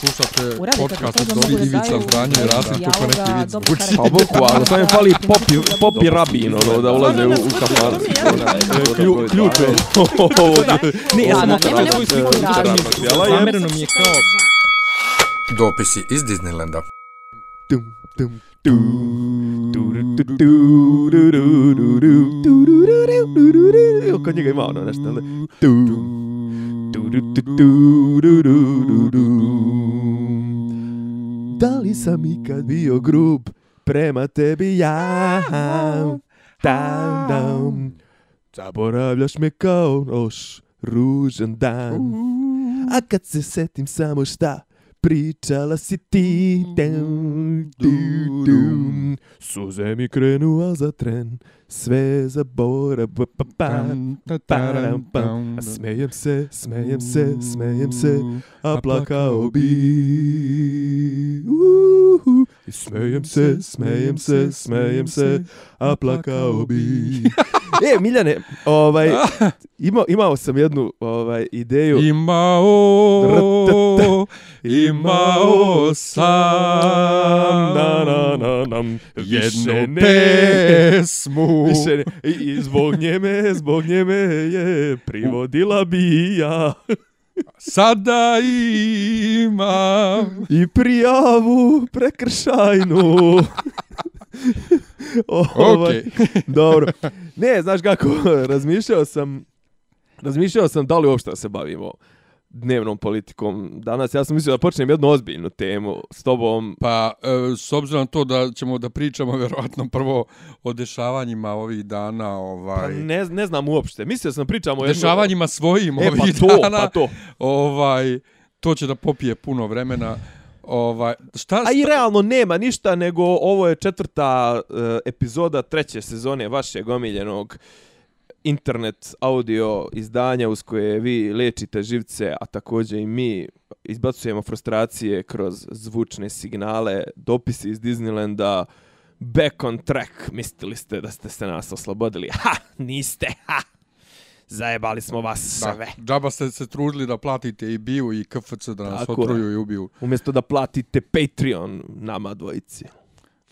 Slušate Uradite, podcast od Dobri Ivica Zdranje i Rasim Kuka neki vic. Pa boku, ali sam je pali popi, popi rabin, ono, da ulaze u, u kafar. Ključ je. Ne, ja sam otvara. Namerno mi je kao... Dopisi iz Disneylanda. Tum, tum, tum. Kod njega ima ono nešto, ali... Tum, tum, tum. Da li sam ikad bio grub prema tebi ja? Tam, tam. Zaboravljaš me kao noš, ružan dan. A kad se setim samo šta pričala si ti dum, dum, dum. Suze mi krenu, a za tren sve zaborav pa, pa, pa, pam. A smejem se, smejem se, smejem se, a plakao bi. Uhu. I smejem se, smejem se, smejem se, a plakao bi. e, Miljane, ovaj, imao, imao sam jednu ovaj, ideju. Imao, imao sam na, na, na, nam, jednu ne, pesmu. Više ne, i, i zbog njeme, zbog njeme je privodila bi ja Sada imam. i prijavu prekršajnu. ovaj, Okej. Dobro. Ne, znaš kako, razmišljao sam, razmišljao sam da li uopšte da se bavimo dnevnom politikom danas. Ja sam mislio da počnem jednu ozbiljnu temu s tobom. Pa, e, s obzirom na to da ćemo da pričamo verovatno prvo o dešavanjima ovih dana, Pa ovaj, ne, ne znam uopšte. Mislio sam da pričamo o dešavanjima svojim E, ovih pa to, dana, pa to. ovaj, to će da popije puno vremena. Ovaj, šta, A i realno nema ništa, nego ovo je četvrta uh, epizoda treće sezone vašeg omiljenog internet audio izdanja uz koje vi lečite živce, a također i mi izbacujemo frustracije kroz zvučne signale, dopisi iz Disneylanda, back on track, mislili ste da ste se nas oslobodili. Ha, niste, ha! Zajebali smo vas sve. Da, džaba ste se trudili da platite i biju i KFC da nas Tako otruju i ubiju. Umjesto da platite Patreon nama dvojici.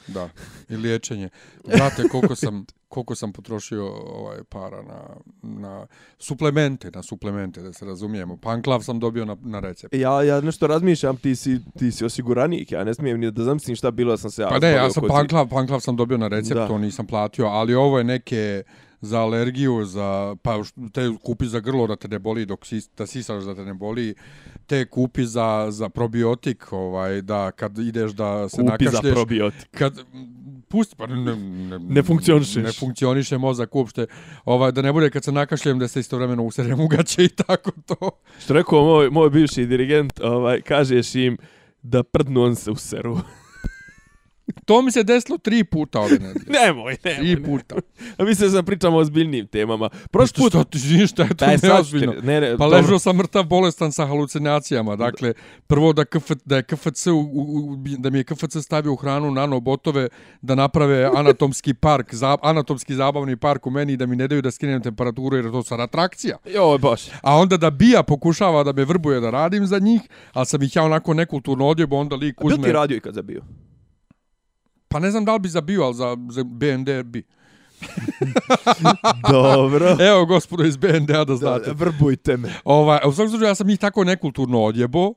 Da, i liječenje. Znate koliko sam, koliko sam potrošio ovaj para na, na suplemente, na suplemente, da se razumijemo. Panklav sam dobio na, na recept. Ja, ja nešto razmišljam, ti si, ti si osiguranik, ja ne smijem ni da zamislim šta bilo da sam se ja Pa ne, ja sam panklav, panklav sam dobio na recept, Da. to nisam platio, ali ovo je neke za alergiju, za, pa te kupi za grlo da te ne boli dok si, da sisaš da te ne boli, te kupi za, za probiotik, ovaj, da kad ideš da se Kupi za nakašlješ, probiotik. kad pusti pa ne, ne, Ne funkcionišeš. Ne funkcioniše mozak uopšte. Ovaj da ne bude kad se nakašljem da se istovremeno userem u gaće i tako to. Što rekao moj, moj bivši dirigent, ovaj, kažeš im da prdnu on se u seru. To mi se desilo tri puta ove nedelje. nemoj, nemoj. Tri puta. A mislim da pričamo o ozbiljnim temama. Prošli put... Što ti ništa je to sad ti- neozbiljno. ne, ne, Pa dobro. ležao sam mrtav bolestan sa halucinacijama. Dakle, prvo da, KF, da je KFC, u, u, da mi je KFC stavio u hranu nanobotove da naprave anatomski park, za, anatomski zabavni park u meni i da mi ne daju da skinem temperaturu jer je to sad atrakcija. Joj, baš. A onda da Bija pokušava da me vrbuje da radim za njih, ali sam ih ja onako nekulturno odjebo, onda lik A bil uzme... ti radio ikad za bio? Pa ne znam da li bi za Bio, ali za, za BND bi. Dobro. Evo, gospodo iz BND-a da znate. Vrbujte me. Ovaj, u svakom slučaju ja sam ih tako nekulturno odjebo.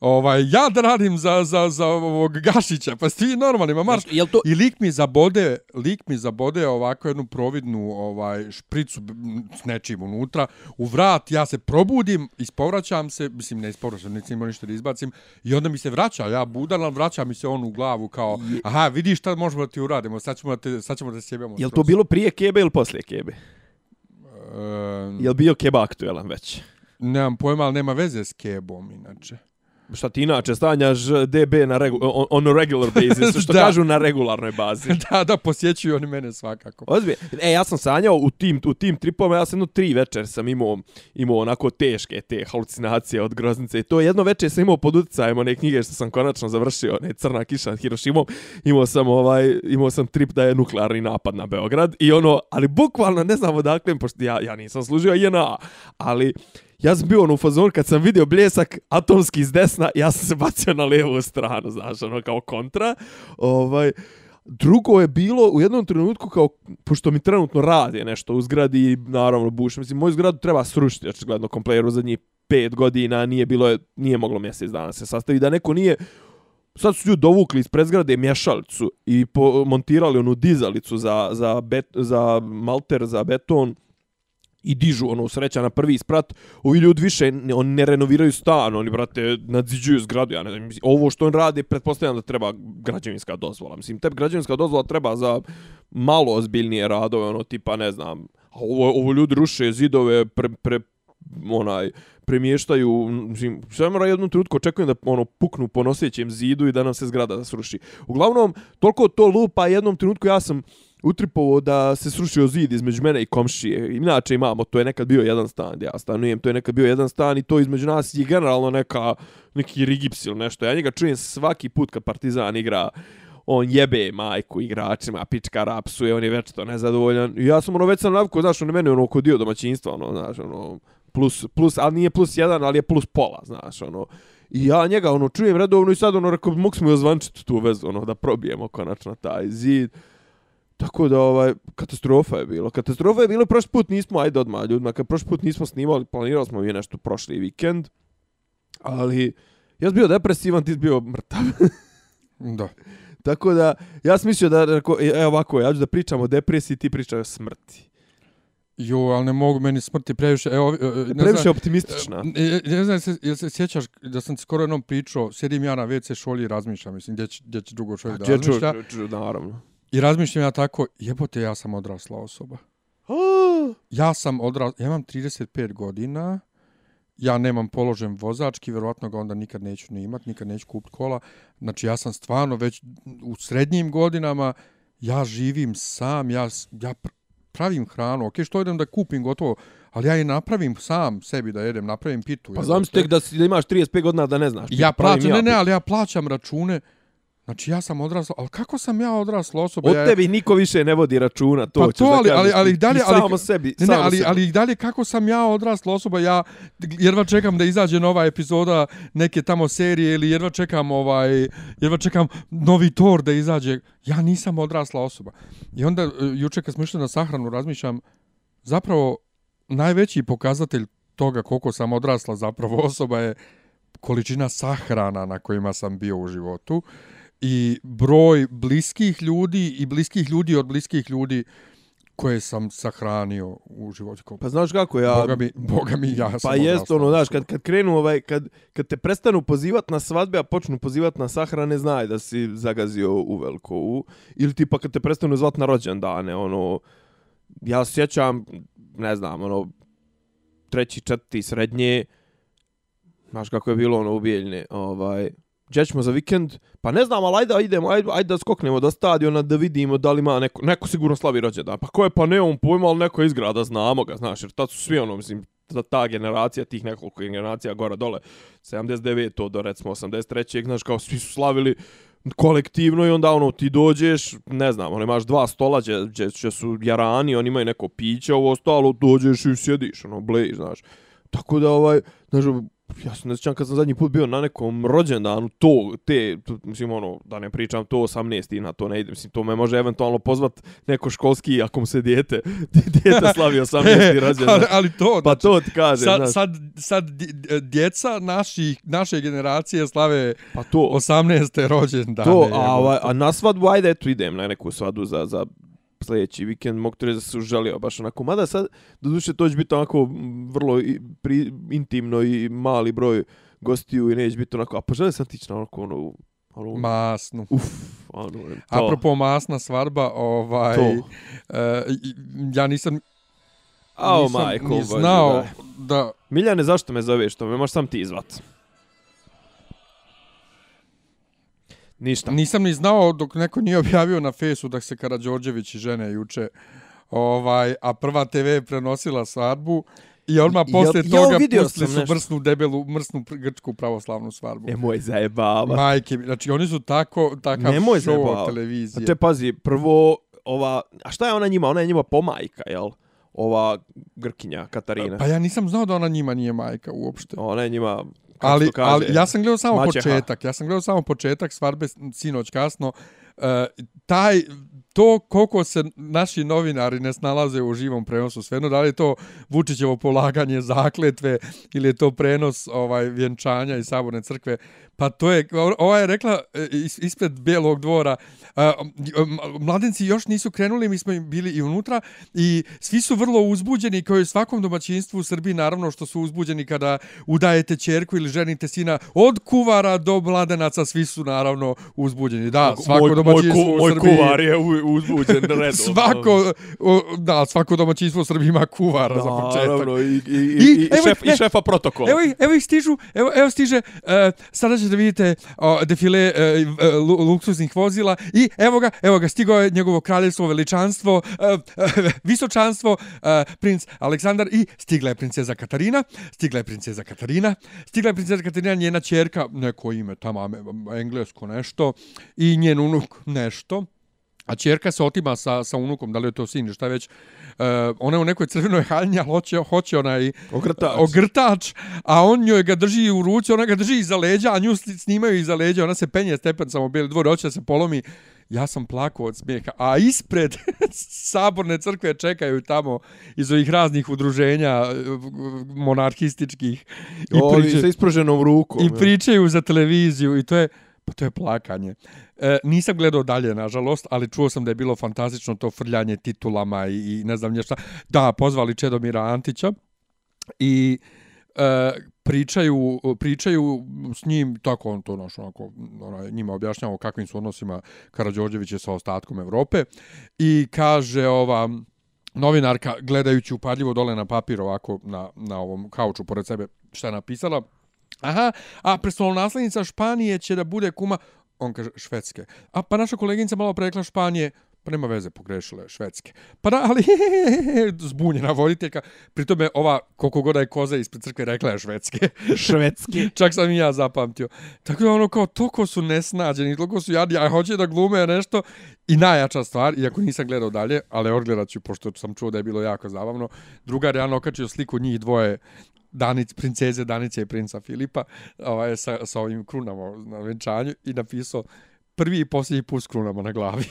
Ovaj, ja da radim za, za, za ovog Gašića, pa sti normalni, ma marš. Jel to... I lik mi zabode, lik mi zabode ovako jednu providnu ovaj špricu s nečim unutra u vrat, ja se probudim, ispovraćam se, mislim ne ispovraćam, nisam imao ništa da izbacim i onda mi se vraća, ja budan, ali vraća mi se on u glavu kao, aha, vidiš šta možemo da ti uradimo, sad ćemo da te, sad ćemo da se sjebemo. Jel to bilo prije kebe ili poslije kebe? E, Jel bio keba aktuelan već? nemam pojma, ali nema veze s kebom, inače. Šta ti inače stanjaš DB na regu, on, on a regular basis, što Da. kažu na regularnoj bazi. da, da, posjećuju oni mene svakako. Ozbiljno. E, ja sam sanjao u tim, u tim tripoma, ja sam jedno tri večer sam imao, imao onako teške te halucinacije od groznice. I to jedno večer sam imao pod utjecajem one knjige što sam konačno završio, ne Crna kiša nad Hirošimom. Imao sam, ovaj, imao sam trip da je nuklearni napad na Beograd. I ono, ali bukvalno ne znam odakle, pošto ja, ja nisam služio JNA, ali ja sam bio ono u fazonu kad sam vidio bljesak atomski iz desna, ja sam se bacio na lijevu stranu, znaš, ono kao kontra. Ovaj, Drugo je bilo u jednom trenutku kao, pošto mi trenutno radi nešto u zgradi, naravno bušim, mislim, moju zgradu treba srušiti, očigledno kompleru za njih pet godina, nije bilo, nije moglo mjesec dana se sastavi, da neko nije, sad su ljudi dovukli iz prezgrade mješalicu i montirali onu dizalicu za, za, bet, za malter, za beton, i dižu ono sreća na prvi sprat, ovi ljudi više ne, on ne renoviraju stan, oni brate nadziđuju zgradu, ja ne znam, mislim, ovo što on radi, pretpostavljam da treba građevinska dozvola. Mislim, te građevinska dozvola treba za malo ozbiljnije radove, ono tipa, ne znam, a ovo, ovo ljudi ruše zidove, pre, pre, onaj, premještaju, mislim, sve mora jednu trenutku očekujem da ono puknu po nosećem zidu i da nam se zgrada sruši. Uglavnom, toliko to lupa, jednom trenutku ja sam utripovo da se srušio zid između mene i komšije. Inače imamo, to je nekad bio jedan stan gdje ja stanujem, to je nekad bio jedan stan i to između nas je generalno neka, neki rigips ili nešto. Ja njega čujem svaki put kad Partizan igra, on jebe majku igračima, pička rapsuje, on je već to nezadovoljan. I ja sam ono već sam naviko, znaš, on je mene ono oko dio domaćinstva, ono, znaš, ono, plus, plus, ali nije plus jedan, ali je plus pola, znaš, ono. I ja njega, ono, čujem redovno i sad, ono, rekao, mogu smo joj zvančiti tu vezu, ono, da probijemo konačno taj zid. Tako da ovaj katastrofa je bilo. Katastrofa je bilo prošli put nismo ajde odmah ljudima, kad prošli put nismo snimali, planirali smo mi nešto prošli vikend. Ali ja sam bio depresivan, ti si bio mrtav. da. Tako da ja sam mislio da e, evo ovako, ja ću da pričam o depresiji, ti pričaš o smrti. Jo, ali ne mogu meni smrti previše. Evo, e, ne previše znam, optimistična. Ne, ne znam, se, jel se sjećaš da sam skoro jednom pričao, sjedim ja na WC šolji i razmišljam, mislim, gdje će, gdje će drugo čovjek da razmišlja. Ču, ču, naravno. I razmišljam ja tako, jebote, ja sam odrasla osoba. ja sam odrasla, ja imam 35 godina, ja nemam položen vozački, vjerovatno ga onda nikad neću ni imat, nikad neću kupiti kola. Znači, ja sam stvarno već u srednjim godinama, ja živim sam, ja, ja pravim hranu, ok, što idem da kupim gotovo, ali ja je napravim sam sebi da jedem, napravim pitu. Pa znam tek da, si, da imaš 35 godina da ne znaš. Ja plaćam, ne, ne, ali ja plaćam račune, Znači ja sam odrasla, ali kako sam ja odrasla osoba? Od ja, tebi niko više ne vodi računa, to pa to, ali, ali, ali, dalje, ali, samo sebi, ne, samo ne, ali, sebi. ali dalje kako sam ja odrasla osoba, ja jedva čekam da izađe nova epizoda neke tamo serije ili jedva čekam ovaj, jedva čekam novi tor da izađe. Ja nisam odrasla osoba. I onda e, juče kad smo išli na sahranu razmišljam, zapravo najveći pokazatelj toga koliko sam odrasla zapravo osoba je količina sahrana na kojima sam bio u životu i broj bliskih ljudi i bliskih ljudi od bliskih ljudi koje sam sahranio u životu. Pa znaš kako ja... Boga mi, Boga mi ja Pa jest ono, znaš, kad, kad krenu ovaj, kad, kad te prestanu pozivat na svadbe, a počnu pozivat na sahrane, znaj da si zagazio u veliko. U, ili tipa kad te prestanu zvat na rođendane, ono... Ja sjećam, ne znam, ono... Treći, četvrti, srednje... Znaš kako je bilo ono ubijeljne, ovaj gdje ćemo za vikend? Pa ne znam, ali ajde, idemo, ajde, ajde da skoknemo do stadiona da vidimo da li ima neko, neko sigurno slavi rođendan. Pa ko je, pa ne on pojma, ali neko iz grada, znamo ga, znaš, jer tad su svi ono, mislim, ta, ta generacija, tih nekoliko generacija gora dole, 79. to do recimo 83. znaš, kao svi su slavili kolektivno i onda ono ti dođeš, ne znam, ono imaš dva stola gdje, gdje, su jarani, oni imaju neko piće, ovo ostalo, dođeš i sjediš, ono, blej, znaš. Tako da, ovaj, znaš, ja sam ne sjećam kad sam zadnji put bio na nekom rođendanu, to, te, to, mislim, ono, da ne pričam to 18 na to ne ide, mislim, to me može eventualno pozvat neko školski, ako mu se dijete, dijete slavi 18 rođendan. ali, ali to, pa znači, to ti kaže, sad, znaš. Sad, sad djeca naši, naše generacije slave pa to, 18. rođendane. To, a, a, a na svadbu, ajde, eto, idem na neku svadbu za, za sljedeći vikend mogu reći da se uželio baš onako. Mada sad, do duše, to će biti onako vrlo i, pri, intimno i mali broj gostiju i neće biti onako, a poželim sam tići na onako ono, ono, masnu. Uf, ono, to. Apropo masna svarba, ovaj, to. Uh, ja nisam, Ao, nisam majko, ni znao da... da... Miljane, zašto me zoveš to? Me možeš sam ti izvat. Ništa. Nisam ni znao dok neko nije objavio na fesu da se Karadžorđević i žene juče ovaj, a prva TV je prenosila svadbu i odmah posle ja, toga ja pustili su nešto. mrsnu debelu, mrsnu grčku pravoslavnu svadbu. Nemoj zajebava. Majke, znači oni su tako, takav Nemoj show televizije. Znači, pazi, prvo, ova, a šta je ona njima? Ona je njima pomajka, jel? ova Grkinja, Katarina. Pa ja nisam znao da ona njima nije majka uopšte. Ona je njima, ali, kaže, ali ja sam gledao samo maćeha. početak. Ja sam gledao samo početak svarbe sinoć kasno. Uh, taj to koliko se naši novinari ne snalaze u živom prenosu svejedno da li je to Vučićevo polaganje zakletve ili je to prenos ovaj vjenčanja iz saborne crkve pa to je ova je rekla e, is- ispred Belog dvora mladenci još nisu krenuli mi smo im bili i unutra i svi su vrlo uzbuđeni kao i svakom domaćinstvu u Srbiji naravno što su uzbuđeni kada udajete ćerku ili ženite sina od kuvara do mladenaca svi su naravno uzbuđeni da svako moj, domaćinstvo moj, ku- u moj Srbiji kuvar je uzbuđen redom. svako da svako domaćinstvo u Srbiji ima kuvara za početak Naravno, i, i, i, I, i, evo šef, i šefa protokola. Evo evo ih stižu, evo, evo stiže, uh, sada ćete vidite o, defile e, uh, luksuznih vozila i evo ga, evo ga, stigao je njegovo kraljevstvo, veličanstvo, e, e, visočanstvo, e, princ Aleksandar i stigla je princeza Katarina, stigla je princeza Katarina, stigla je princeza Katarina, njena čerka, neko ime tamo, englesko nešto, i njen unuk nešto, A čerka se otima sa, sa unukom, da li je to sin, šta već. Uh, ona je u nekoj crvenoj haljnji, ali hoće, hoće onaj Ogrtač. ogrtač, a on njoj ga drži u ruci, ona ga drži iza leđa, a nju sni- snimaju iza leđa, ona se penje stepencama u bijeli dvor, hoće da se polomi. Ja sam plakao od smijeha. A ispred saborne crkve čekaju tamo iz ovih raznih udruženja eh, monarhističkih i, Ovi priče, sa ispruženom rukom. i pričaju za televiziju i to je pa to je plakanje. E, nisam gledao dalje, nažalost, ali čuo sam da je bilo fantastično to frljanje titulama i, i ne znam nješta. Da, pozvali Čedomira Antića i e, pričaju, pričaju s njim, tako on to naš, onako, onaj, njima objašnjava o kakvim su odnosima Karadžorđevića sa ostatkom Evrope i kaže ova novinarka, gledajući upadljivo dole na papir ovako na, na ovom kauču pored sebe šta je napisala, Aha, a prestolonaslednica Španije će da bude kuma, on kaže švedske. A pa naša koleginica malo prekla Španije, pa nema veze, pogrešila je švedske. Pa da, ali zbunjena voditeljka. Pritom je ova, koliko god je koza ispred crkve, rekla je švedske. Švedski. Čak sam i ja zapamtio. Tako da ono kao, toliko su nesnađeni, toliko su jadni, a hoće da glume nešto. I najjača stvar, iako nisam gledao dalje, ali odgledat ću, pošto sam čuo da je bilo jako zabavno, drugar je okačio sliku njih dvoje Danic, princeze Danice i princa Filipa ovaj, sa, sa ovim krunama na venčanju i napisao prvi i posljednji put s krunama na glavi.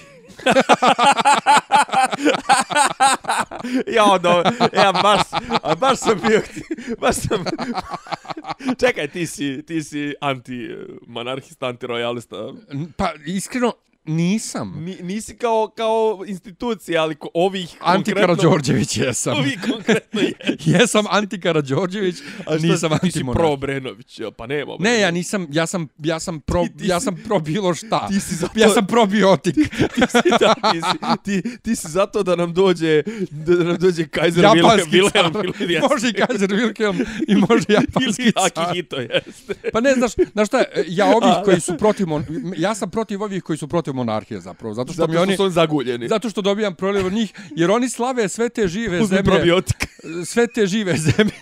ja, no, ja baš, a baš sam bio, baš sam, čekaj, ti si, ti si anti-monarhista, anti-royalista. Pa iskreno, nisam. Ni, nisi kao, kao institucija, ali ko, ovih Anti konkretno... Karadžorđević jesam. Ovi konkretno je. jesam Anti Karadžorđević, A šta, nisam ti anti si pro Brenović, pa nema. Ne, ja nisam, ja sam, ja sam pro, Ti- ti ja sam pro bilo šta. ti si zato- Ja sam probiotik. ti, si, da, ti, si, ti, ti si zato da nam dođe, da nam dođe Kaiser japanski Wilhelm. Wilhelm ili Može i Kaiser Wilhelm i može japanski ili car. Akihito, jeste. Pa ne, znaš, znaš šta, ja ovih koji su protiv, ja sam protiv ovih koji su protiv monarhije zapravo, zato što Zato mi što oni, su oni zaguljeni. zato što dobijam proliv od njih, jer oni slave sve te žive Uzmi zemlje, probiotik. sve te žive zemlje,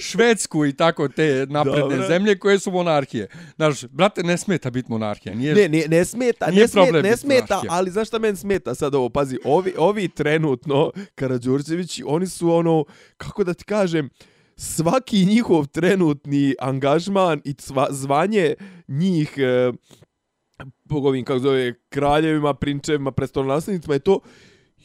Švedsku i tako te napredne Dobro. zemlje koje su monarhije. Znaš, brate, ne smeta biti monarhija. Nije, Ne, ne, ne smeta, Nije ne, smeta, problem ne smeta, monarhija. ali znaš šta meni smeta sad ovo, pazi, ovi, ovi trenutno, Karadžorđevići, oni su ono, kako da ti kažem, svaki njihov trenutni angažman i sva, zvanje njih, e, ovim, kako zove, kraljevima, prinčevima, prestolonaslednicima je to,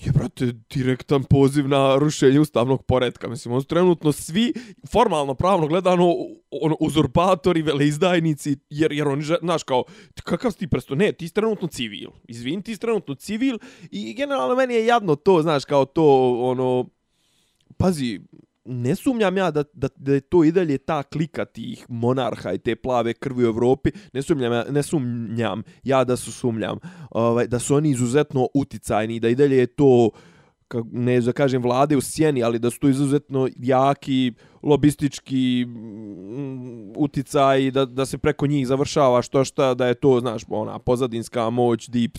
je, brate, direktan poziv na rušenje ustavnog poredka. Mislim, on su trenutno svi, formalno, pravno gledano, ono, uzurpatori, veleizdajnici, jer, jer oni, znaš, kao, kakav si ti presto? Ne, ti si trenutno civil. Izvin, ti si trenutno civil i generalno meni je jadno to, znaš, kao to, ono, pazi, ne sumnjam ja da, da, da je to i dalje ta klika tih monarha i te plave krvi u Evropi, ne sumnjam, ja- ne sumnjam ja da su sumnjam, ovaj, da su oni izuzetno uticajni, da i dalje je to, ka, ne da kažem vlade u sjeni, ali da su to izuzetno jaki lobistički mm, uticaj, da, da se preko njih završava što šta, da je to, znaš, ona pozadinska moć, deep,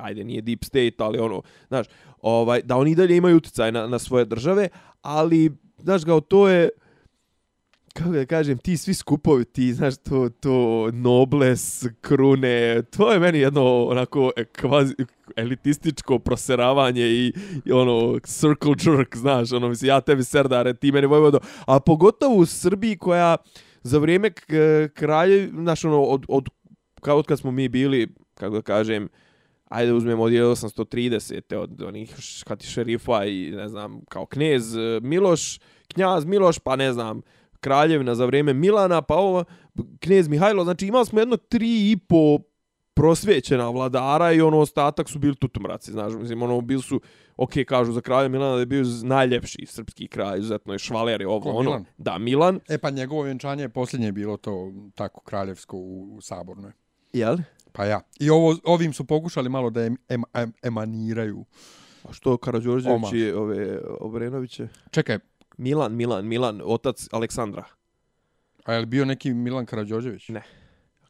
ajde, nije deep state, ali ono, znaš, ovaj, da oni i dalje imaju uticaj na, na svoje države, ali, znaš, kao to je, kako da kažem, ti svi skupovi, ti, znaš, to, to nobles, krune, to je meni jedno onako kvazi, elitističko proseravanje i, i ono circle jerk, znaš, ono, mislim, ja tebi serdare, ti meni vojvodo, a pogotovo u Srbiji koja za vrijeme kralje, znaš, ono, od, od, kao od kad smo mi bili, kako da kažem, ajde uzmemo od 1830. od onih kati šerifa i ne znam, kao knez eh, Miloš, knjaz Miloš, pa ne znam, kraljevina za vrijeme Milana, pa ovo, knez Mihajlo, znači imali smo jedno tri i po prosvećena vladara i ono ostatak su bili tutumraci, znaš, mislim, ono, bili su, ok, kažu za kralja Milana da je bio najljepši srpski kralj, izuzetno je švaler i ovo, Ko, ono, Milan? da, Milan, E pa njegovo vjenčanje je posljednje bilo to tako kraljevsko u, u Sabornoj. jel? Pa ja. I ovo, ovim su pokušali malo da em, em, em, emaniraju. A što Karadžorđević i ove Obrenoviće? Čekaj, Milan, Milan, Milan, otac Aleksandra. a je li bio neki Milan Karadžođević? Ne.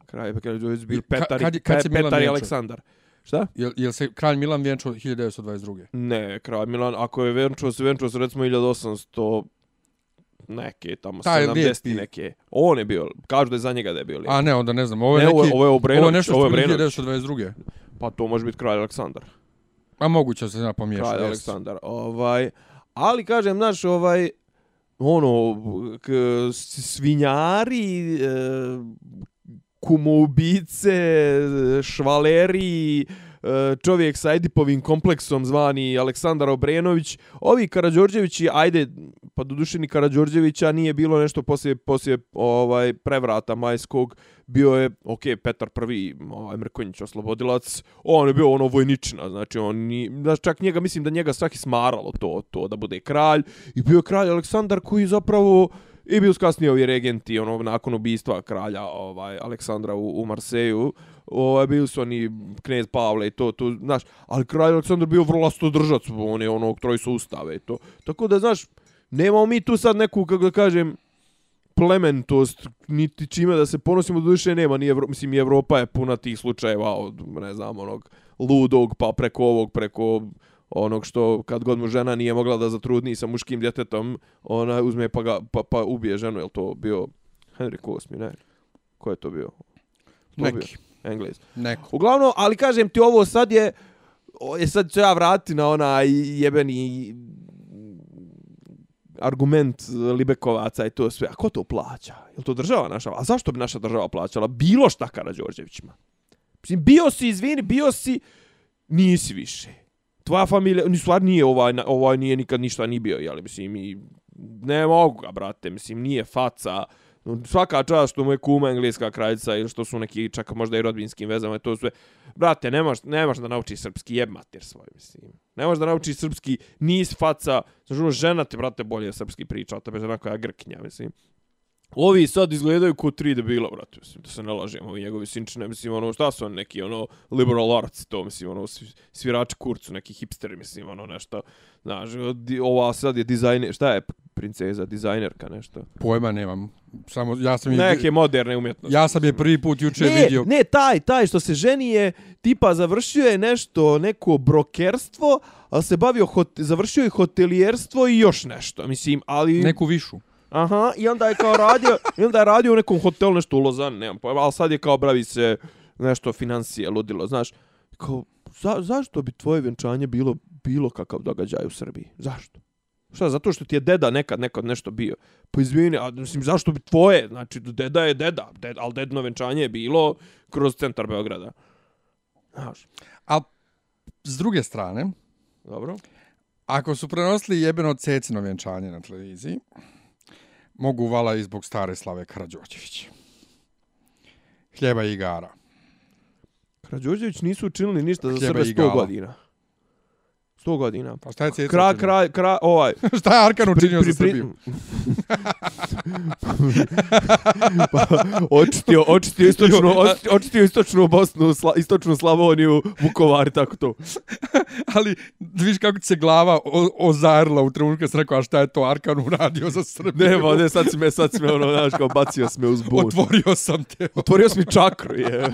Kraj Karadžorđević bio Petar, kad kad se Petar i vjenčao? Aleksandar. Šta? Jel, jel se kralj Milan vjenčao 1922. Ne, kralj Milan, ako je venčuo se, venčuo se recimo 1800 neke, tamo Taj 70 lijepi. neke. On je bio, kažu da je za njega da je bio lijep. A ne, onda ne znam. Ovo je ne, neki... ovo, je- ovo je Obrenović, ovo je nešto ovo je što je bilo Obrenović. 1922. Pa to može biti kralj Aleksandar. A moguće se zna pomiješati. Kralj Aleksandar. Ovaj, ali kažem, znaš, ovaj, ono, k, svinjari, e, kumoubice, švaleri, e, čovjek sa Edipovim kompleksom zvani Aleksandar Obrenović. Ovi Karađorđevići, ajde, pa do duše ni Karađorđevića nije bilo nešto poslije, poslije ovaj, prevrata majskog. Bio je, ok, Petar prvi, ovaj, Mrkonjić oslobodilac, on je bio ono vojničina, znači on ni, znači čak njega, mislim da njega svaki smaralo to, to da bude kralj. I bio je kralj Aleksandar koji zapravo i bio su kasnije ovi regenti, ono, nakon ubistva kralja ovaj, Aleksandra u, u Marseju, ovaj, bili su oni knez Pavle i to, to, znaš, ali kralj Aleksandar bio vrlo držac, on je ono, troj su ustave i to. Tako da, znaš, nemamo mi tu sad neku, kako da kažem, plementost, niti čime da se ponosimo, do duše nema, ni Evro, mislim, i Evropa je puna tih slučajeva od, ne znam, onog ludog, pa preko ovog, preko onog što kad god mu žena nije mogla da zatrudni sa muškim djetetom, ona uzme pa, ga, pa, pa ubije ženu, je to bio Henrik VIII, ne? Ko je to bio? To Neki. Bio? Englez. Neko. Uglavnom, ali kažem ti ovo sad je, je sad ću ja vratiti na onaj jebeni argument e, Libekovaca i to sve. A ko to plaća? Je to država naša? A zašto bi naša država plaćala bilo šta Karadžorđevićima? Mislim, bio si, izvini, bio si, nisi više. Tvoja familija, ni stvar nije ovaj, ovaj nije nikad ništa ni bio, jel, mislim, i ne mogu ga, brate, mislim, nije faca, svaka čast što mu je kuma engleska kraljica ili što su neki čak možda i rodbinskim vezama i to sve. Brate, ne možeš, ne možeš da nauči srpski, jeb mater svoj, mislim. Ne možeš da nauči srpski, nis faca, znaš, ono, žena te, brate, bolje srpski priča, a tebe žena koja grknja, mislim. Ovi sad izgledaju kao tri debila, brate, mislim, da se ne lažemo, ovi njegovi sinčine, mislim, ono, šta su on neki, ono, liberal arts, to, mislim, ono, svirači kurcu, neki hipsteri, mislim, ono, nešto, znaš, ova sad je dizajner, šta je princeza, dizajnerka, nešto? Pojma nemam. Samo ja sam je, Neke moderne umjetnosti. ja sam je prvi put juče ne, vidio. Ne, taj, taj što se ženi je tipa završio je nešto, neko brokerstvo, ali se bavio, hot, završio je hotelijerstvo i još nešto, mislim, ali... Neku višu. Aha, i onda je kao radio, i onda je radio u nekom hotelu nešto u Lozani, nemam pojma, ali sad je kao bravi se nešto financije, ludilo, znaš. Kao, za, zašto bi tvoje vjenčanje bilo bilo kakav događaj u Srbiji? Zašto? Šta, zato što ti je deda nekad nekad nešto bio. Pa izvini, a mislim, zašto bi tvoje? Znači, deda je deda, ded, ali dedno venčanje je bilo kroz centar Beograda. Znaš, A s druge strane, dobro? ako su prenosili jebeno cecino vjenčanje na televiziji, mogu vala i zbog stare slave Karadžođević. Hljeba i igara. Krađorđević nisu učinili ništa za Hljeba sebe i 100 gala. godina. 100 godina. Pa šta je cecino? Kraj, učinio? kraj, kraj, ovaj, šta je Arkan učinio za Srbiju? pa, očistio, očistio istočnu, očistio, očistio istočnu Bosnu, sla, istočnu Slavoniju, Vukovar i tako to. Ali viš kako ti se glava o, ozarila u trenutku kad sam rekao, a šta je to Arkan uradio za Srbiju? Nema, ne, sad si me, sad si me, ono, znaš, kao bacio si me uz bun. Otvorio sam te. Otvorio si mi čakru, je.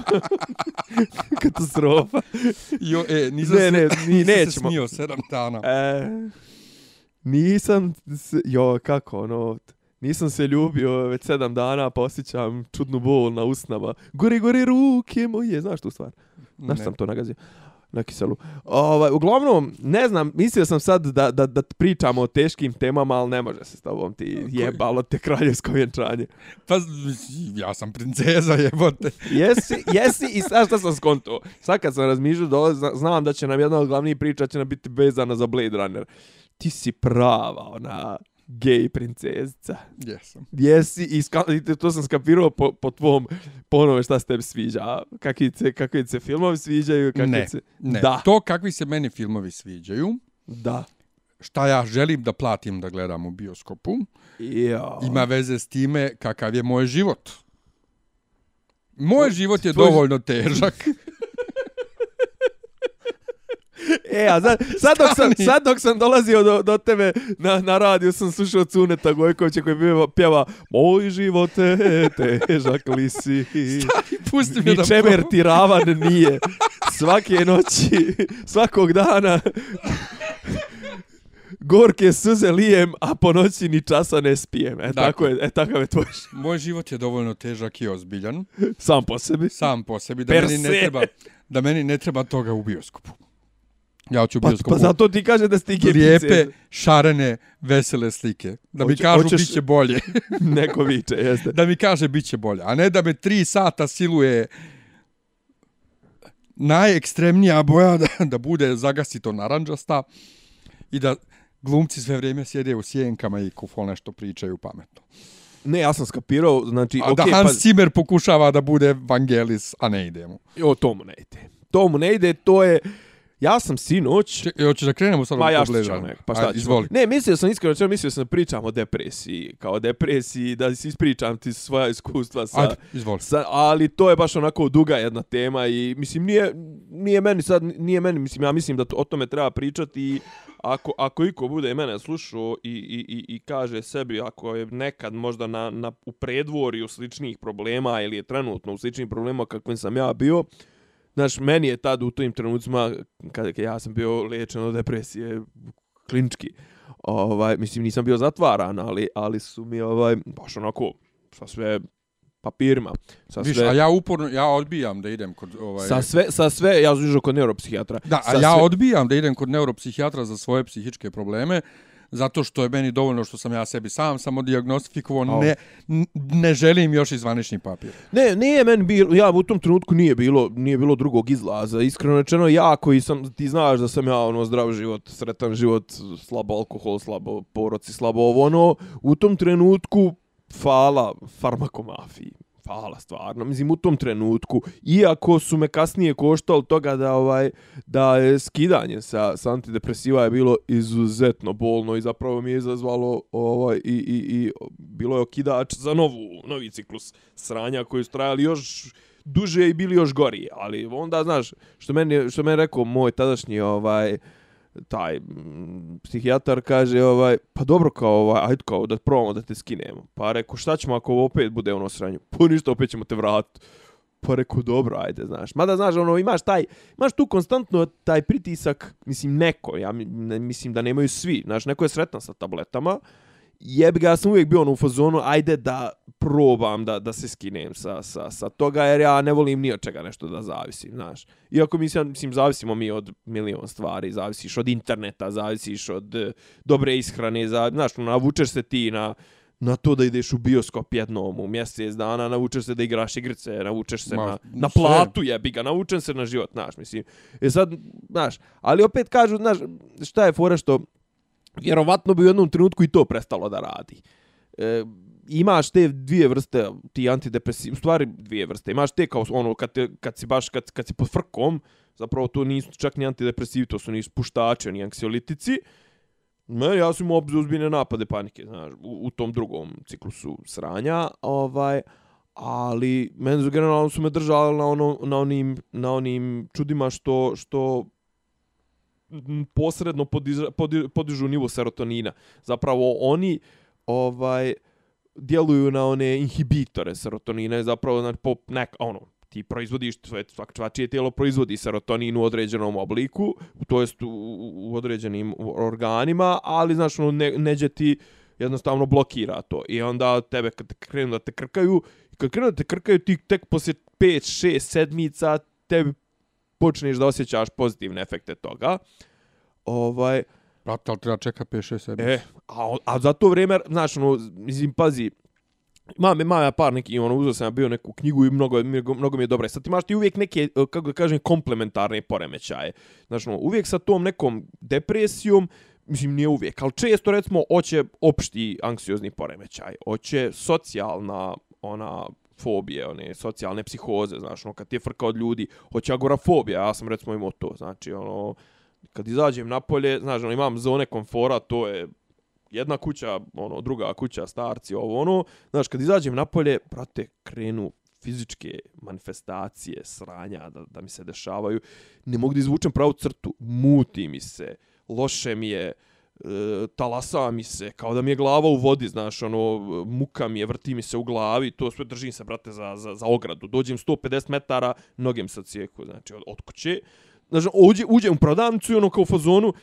Katastrofa. Jo, e, nisam Ne, se, ne, ni, nisam se nećemo. smio sedam dana. E, nisam, se, jo, kako, ono, Nisam se ljubio već sedam dana, pa osjećam čudnu bol na usnama. Gori, gori ruke moje. Znaš tu stvar? Znaš Ne. sam to nagazio? Na kiselu. Ovaj, uglavnom, ne znam, mislio sam sad da, da, da pričamo o teškim temama, ali ne može se s tobom ti jebalo te kraljevsko vjenčanje. Pa, ja sam princeza, jebote. Jesi, jesi i sad šta sam skonto. Sad kad sam razmišljao, zna- znam da će nam jedna od glavnijih priča će nam biti vezana za Blade Runner. Ti si prava, ona gej princezica. Jesam. Jesi i ska, i to sam skapirao po, po tvom ponove šta se tebi sviđa. Kakvi se, kakvi se filmovi sviđaju, kakvi Ne, se... ne. Da, To kakvi se meni filmovi sviđaju, da. šta ja želim da platim da gledam u bioskopu, Jo. ima veze s time kakav je moj život. Moj život je tvoj- dovoljno težak. E, a sad, sad, dok sam, Stani. sad dok sam dolazio do, do tebe na, na radiju, sam slušao Cuneta Gojkovića koji pjeva, pjeva Moj život je težak li si. Pusti me Ni da čemer ti ravan nije. Svake noći, svakog dana gorke suze lijem, a po noći ni časa ne spijem. E, Dakle. tako je, e, takav je tvoj život. Moj život je dovoljno težak i ozbiljan, sam po sebi. sam po sebi, da meni ne treba, da meni ne treba toga u bioskopu. Ja ću u Pa, bioskopu pa zato ti kaže da ti lijepe, šarene, vesele slike. Da mi Hoće- kažu hoćeš- bit će bolje. Neko viče, jeste. da mi kaže bit će bolje. A ne da me tri sata siluje najekstremnija boja da, da bude zagasito naranđasta i da glumci sve vrijeme sjede u sjenkama i kufol nešto pričaju pametno. Ne, ja sam skapirao, znači, A okej, da Hans pa, Zimmer pokušava da bude Vangelis, a ne idemo. o, to mu ne ide. To mu ne ide, to je... Ja sam sinoć... Če, hoćeš da krenemo sad Ma ja što ću Runnera? pa šta Ajde, ću. Izvoli. Ne, mislio sam iskreno, čeo, mislio sam da pričam o depresiji, kao depresiji, da si ispričam ti svoja iskustva sa... Ajde, izvoli. Sa, ali to je baš onako duga jedna tema i mislim nije, nije meni sad, nije meni, mislim ja mislim da to, o tome treba pričati i ako, ako iko bude mene slušao i, i, i, i kaže sebi ako je nekad možda na, na, u predvorju sličnih problema ili je trenutno u sličnim problema kakvim sam ja bio, Znaš, meni je tad u tim trenucima, kada ja sam bio liječen od depresije, klinički, ovaj, mislim, nisam bio zatvaran, ali, ali su mi, ovaj, baš onako, sa sve papirima, sa Viš, sve... a ja uporno, ja odbijam da idem kod... Ovaj, Sa sve, sa sve, ja išao kod neuropsihijatra. Da, a sa ja sve, odbijam da idem kod neuropsihijatra za svoje psihičke probleme, zato što je meni dovoljno što sam ja sebi sam samo diagnostifikovao, ne, ne želim još izvanični papir. Ne, nije meni bilo, ja u tom trenutku nije bilo, nije bilo drugog izlaza. Iskreno rečeno, ja koji sam, ti znaš da sam ja ono zdrav život, sretan život, slabo alkohol, slabo poroci, slabo ovo ono, u tom trenutku fala farmakomafiji. Hvala, stvarno. Mislim, u tom trenutku, iako su me kasnije koštali toga da ovaj da je skidanje sa, sa antidepresiva je bilo izuzetno bolno i zapravo mi je izazvalo ovaj, i, i, i bilo je okidač za novu, novi ciklus sranja koji su trajali još duže i bili još gori, ali onda, znaš, što meni, što meni rekao moj tadašnji ovaj, taj m, psihijatar kaže ovaj pa dobro kao ovaj ajde kao da probamo da te skinemo. Pa reko šta ćemo ako ovo opet bude ono sranje? Pa ništa opet ćemo te vratiti pa reko dobro ajde znaš. Mada znaš ono imaš taj imaš tu konstantno taj pritisak mislim neko ja mislim da nemaju svi znaš neko je sretan sa tabletama jebi ga, ja sam uvijek bio ono u fazonu, ajde da probam da, da se skinem sa, sa, sa toga, jer ja ne volim ni od čega nešto da zavisim, znaš. Iako mislim, mislim, zavisimo mi od milion stvari, zavisiš od interneta, zavisiš od e, dobre ishrane, za, znaš, ono, navučeš se ti na, na to da ideš u bioskop jednom u mjesec dana, navučeš se da igraš igrice, navučeš se Ma, na, na sve. platu, jebi ga, navučen se na život, znaš, mislim. E sad, znaš, ali opet kažu, znaš, šta je fora što vjerovatno bi u jednom trenutku i to prestalo da radi. E, imaš te dvije vrste ti antidepresivi, u stvari dvije vrste. Imaš te kao ono kad, te, kad si baš kad, kad si pod frkom, zapravo to nisu čak ni antidepresivi, to su ni spuštači, ni anksiolitici. Ne, ja sam imao ozbiljne napade panike, znaš, u, u tom drugom ciklusu sranja, ovaj, ali meni su generalno su me držali na, ono, na, onim, na onim čudima što, što posredno podižu, podižu nivo serotonina. Zapravo oni ovaj djeluju na one inhibitore serotonina zapravo znači po nek ono ti proizvodiš tvoje svak čvačije tijelo proizvodi serotonin u određenom obliku, to jest u, u određenim organima, ali znaš ono ne, neđe ti jednostavno blokira to. I onda tebe kad te krenu da te krkaju, kad krenu da te krkaju, ti tek poslije 5, 6 sedmica tebi počneš da osjećaš pozitivne efekte toga. Ovaj, Brate, ali treba čeka 5, 6, 7. E, a, a za to vrijeme, znaš, ono, mislim, pazi, Imam, imam ja par neki, ono, uzeo sam ja bio neku knjigu i mnogo, mnogo, mi je dobra. Sad imaš ti uvijek neke, e, kako da kažem, komplementarne poremećaje. Znaš, ono, uvijek sa tom nekom depresijom, mislim, nije uvijek, ali često, recimo, hoće opšti anksiozni poremećaj, hoće socijalna, ona, fobije, one socijalne psihoze, znaš, ono, kad ti je frka od ljudi, hoće agorafobija, ja sam recimo imao to, znači, ono, kad izađem napolje, znaš, ono, imam zone komfora, to je jedna kuća, ono, druga kuća, starci, ovo, ono, znaš, kad izađem napolje, brate, krenu fizičke manifestacije, sranja da, da mi se dešavaju, ne mogu da izvučem pravu crtu, muti mi se, loše mi je, e, talasa mi se, kao da mi je glava u vodi, znaš, ono, muka mi je, vrti mi se u glavi, to sve držim se, brate, za, za, za ogradu. Dođem 150 metara, nogem sa cijeku, znači, od, od kuće. Znači, uđe, uđem u prodavnicu i ono kao u fazonu,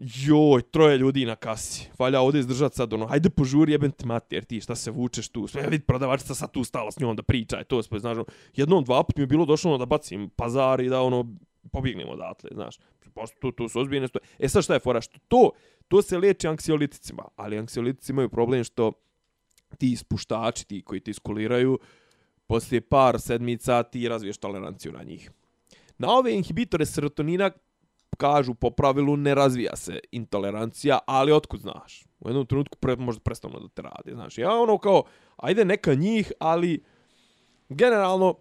joj, troje ljudi na kasi. Valja ovdje izdržat sad, ono, hajde požuri, jebem ti mati, jer ti šta se vučeš tu. Sve, vidi, prodavačica sad tu stala s njom da priča, to sve, znaš, ono. jednom, dva put mi je bilo došlo ono, da bacim pazar i da, ono, pobjegnemo odatle, znaš. Pošto tu, tu su ozbiljne stoje. E sad šta je fora? Što to, to se leči anksioliticima, ali anksiolitici imaju problem što ti ispuštači, ti koji ti iskuliraju, poslije par sedmica ti razviješ toleranciju na njih. Na ove inhibitore serotonina kažu po pravilu ne razvija se intolerancija, ali otkud znaš? U jednom trenutku pre, možda prestavno da te radi, znaš. Ja ono kao, ajde neka njih, ali generalno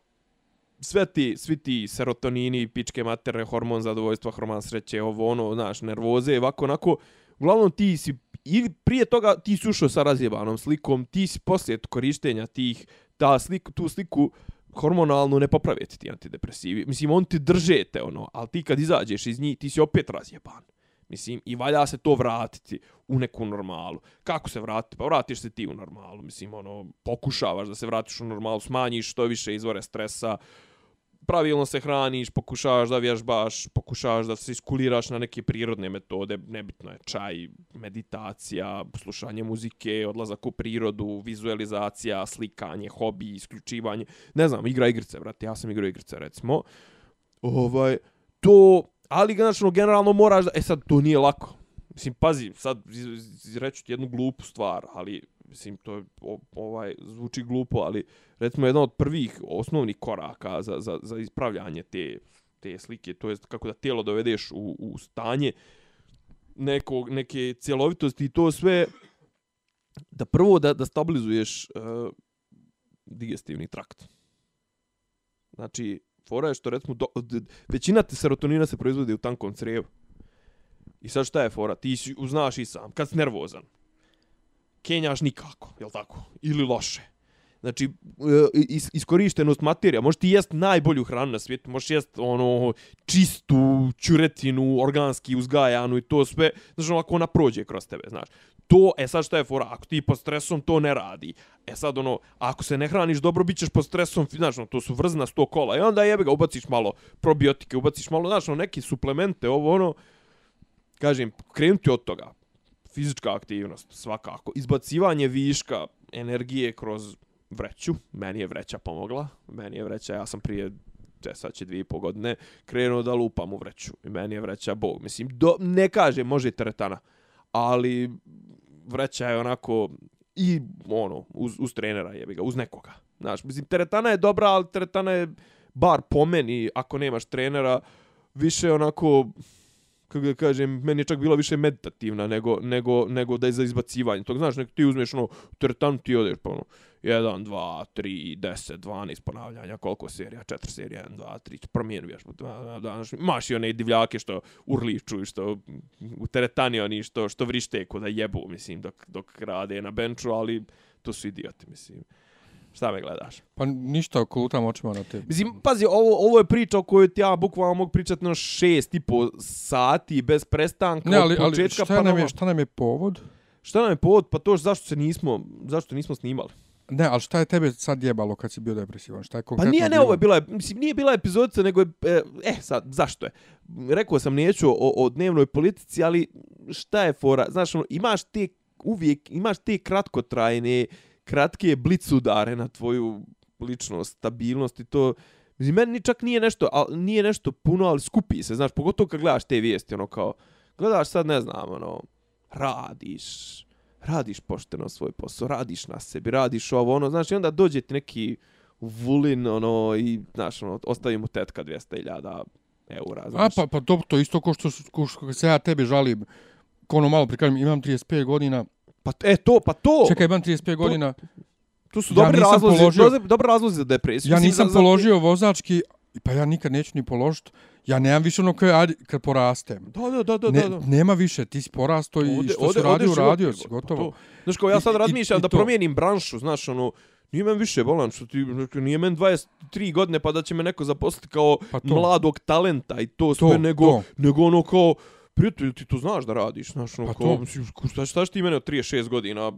sve ti, svi ti serotonini, pičke materne, hormon zadovoljstva, hormon sreće, ovo ono, znaš, nervoze, ovako, onako, uglavnom ti si, ili prije toga ti si ušao sa razjebanom slikom, ti si poslije korištenja tih, ta slik, tu sliku hormonalnu ne poprave ti antidepresivi. Mislim, on ti držete, ono, ali ti kad izađeš iz njih, ti si opet razjeban. Mislim, i valja se to vratiti u neku normalu. Kako se vratiti? Pa vratiš se ti u normalu. Mislim, ono, pokušavaš da se vratiš u normalu, smanjiš što više izvore stresa, pravilno se hraniš, pokušavaš da vježbaš, pokušavaš da se iskuliraš na neke prirodne metode, nebitno je čaj, meditacija, slušanje muzike, odlazak u prirodu, vizualizacija, slikanje, hobi, isključivanje, ne znam, igra igrice, brate, ja sam igrao igrice, recimo. Ovaj, to, ali, znači, generalno moraš da, e sad, to nije lako. Mislim, pazi, sad reću ti jednu glupu stvar, ali mislim, to je, ovaj, zvuči glupo, ali recimo jedan od prvih osnovnih koraka za, za, za ispravljanje te, te slike, to je kako da tijelo dovedeš u, u stanje nekog, neke cjelovitosti i to sve, da prvo da, da stabilizuješ uh, digestivni trakt. Znači, fora je što recimo, do, d, većina te serotonina se proizvodi u tankom crijevu. I sad šta je fora? Ti si, uznaš i sam, kad si nervozan, kenjaš nikako, je tako? Ili loše. Znači, e, is, iskorištenost materija, možeš ti jest najbolju hranu na svijetu, možeš jest ono, čistu, čuretinu, organski uzgajanu i to sve, znači, ono, ako ona prođe kroz tebe, znaš. To, e sad šta je fora, ako ti pod stresom to ne radi, e sad ono, ako se ne hraniš dobro, bit ćeš pod stresom, znaš, ono, to su vrzna sto kola, i onda jebe ga, ubaciš malo probiotike, ubaciš malo, znaš, ono, neki suplemente, ovo, ono, kažem, krenuti od toga, fizička aktivnost, svakako. Izbacivanje viška energije kroz vreću. Meni je vreća pomogla. Meni je vreća, ja sam prije sad će dvije i pol godine, krenuo da lupam u vreću. I meni je vreća bog. Mislim, do, ne kaže, može i teretana. Ali vreća je onako i ono, uz, uz trenera jebi ga, uz nekoga. Znaš, mislim, teretana je dobra, ali teretana je bar po meni, ako nemaš trenera, više onako kako da kažem, meni je čak bila više meditativna nego, nego, nego da je za izbacivanje. To znaš, nek ti uzmeš ono, tertan ti odeš pa ono, 1, 2, 3, 10, 12 ponavljanja, koliko serija, 4 serija, 1, 2, 3, promijeni vješ, pa danas, imaš i one divljake što urliču, što u teretani oni što, što vrište ko da jebu, mislim, dok, dok rade na benču, ali to su idioti, mislim. Šta me gledaš? Pa ništa, kolutam očima na tebi. Mislim, pazi, ovo, ovo je priča o kojoj ti ja bukvalno mogu pričati na šest i po sati bez prestanka ne, ali, od početka. Ali šta, pa nam je, šta nam je povod? Šta nam je povod? Pa to zašto se nismo, zašto nismo snimali? Ne, ali šta je tebe sad jebalo kad si bio depresivan? Šta je konkretno Pa nije, ne, bilo? ovo je bila, mislim, nije bila epizodica, nego je, e, eh, sad, zašto je? Rekao sam, neću o, o dnevnoj politici, ali šta je fora? Znaš, ono, imaš te uvijek imaš te kratkotrajne, kratke blic udare na tvoju ličnost, stabilnost i to... Mislim, meni ni čak nije nešto, al, nije nešto puno, ali skupi se, znaš, pogotovo kad gledaš te vijesti, ono kao, gledaš sad, ne znam, ono, radiš, radiš pošteno svoj posao, radiš na sebi, radiš ovo, ono, znaš, i onda dođe ti neki vulin, ono, i, znaš, ono, ostavi mu tetka 200.000 eura, A znaš. pa, pa to, to isto ko što, ko što se ja tebi žalim, ko ono malo prikažem, imam 35 godina, Pa, e, to, pa to, čekaj, imam 35 godina, tu su ja dobri nisam razlozi, položio- dobri, razlozi za depresiju. ja nisam za- za- položio vozački, pa ja nikad neću ni položiti, ja nemam više ono koje, ajde, kad porastem. Da, da, da, da, Ne, da, nema više, ti si porasto i Ode- što ode- si radio, radio si, pa gotovo. to. Znaš, kao ja sad I- i- razmišljam i da promijenim branšu, znaš, ono, nije men više bolan, što ti, nije men 23 godine pa da će me neko zaposliti kao Pa to. mladog talenta i to sve, To, nego, to. nego ono kao, prijatelj, ti to znaš da radiš, znaš, ono, Pa kao, to. mislim, šta, šta ti mene od 36 godina,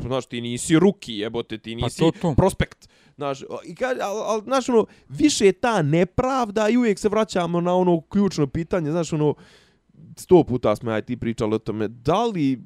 znaš, ti nisi ruki, jebote, ti Pa nisi to, to. prospekt. Znaš, i ka, al, al, znaš, ono, više je ta nepravda i uvijek se vraćamo na ono ključno pitanje, znaš, ono, sto puta smo ja i ti pričali o tome, da li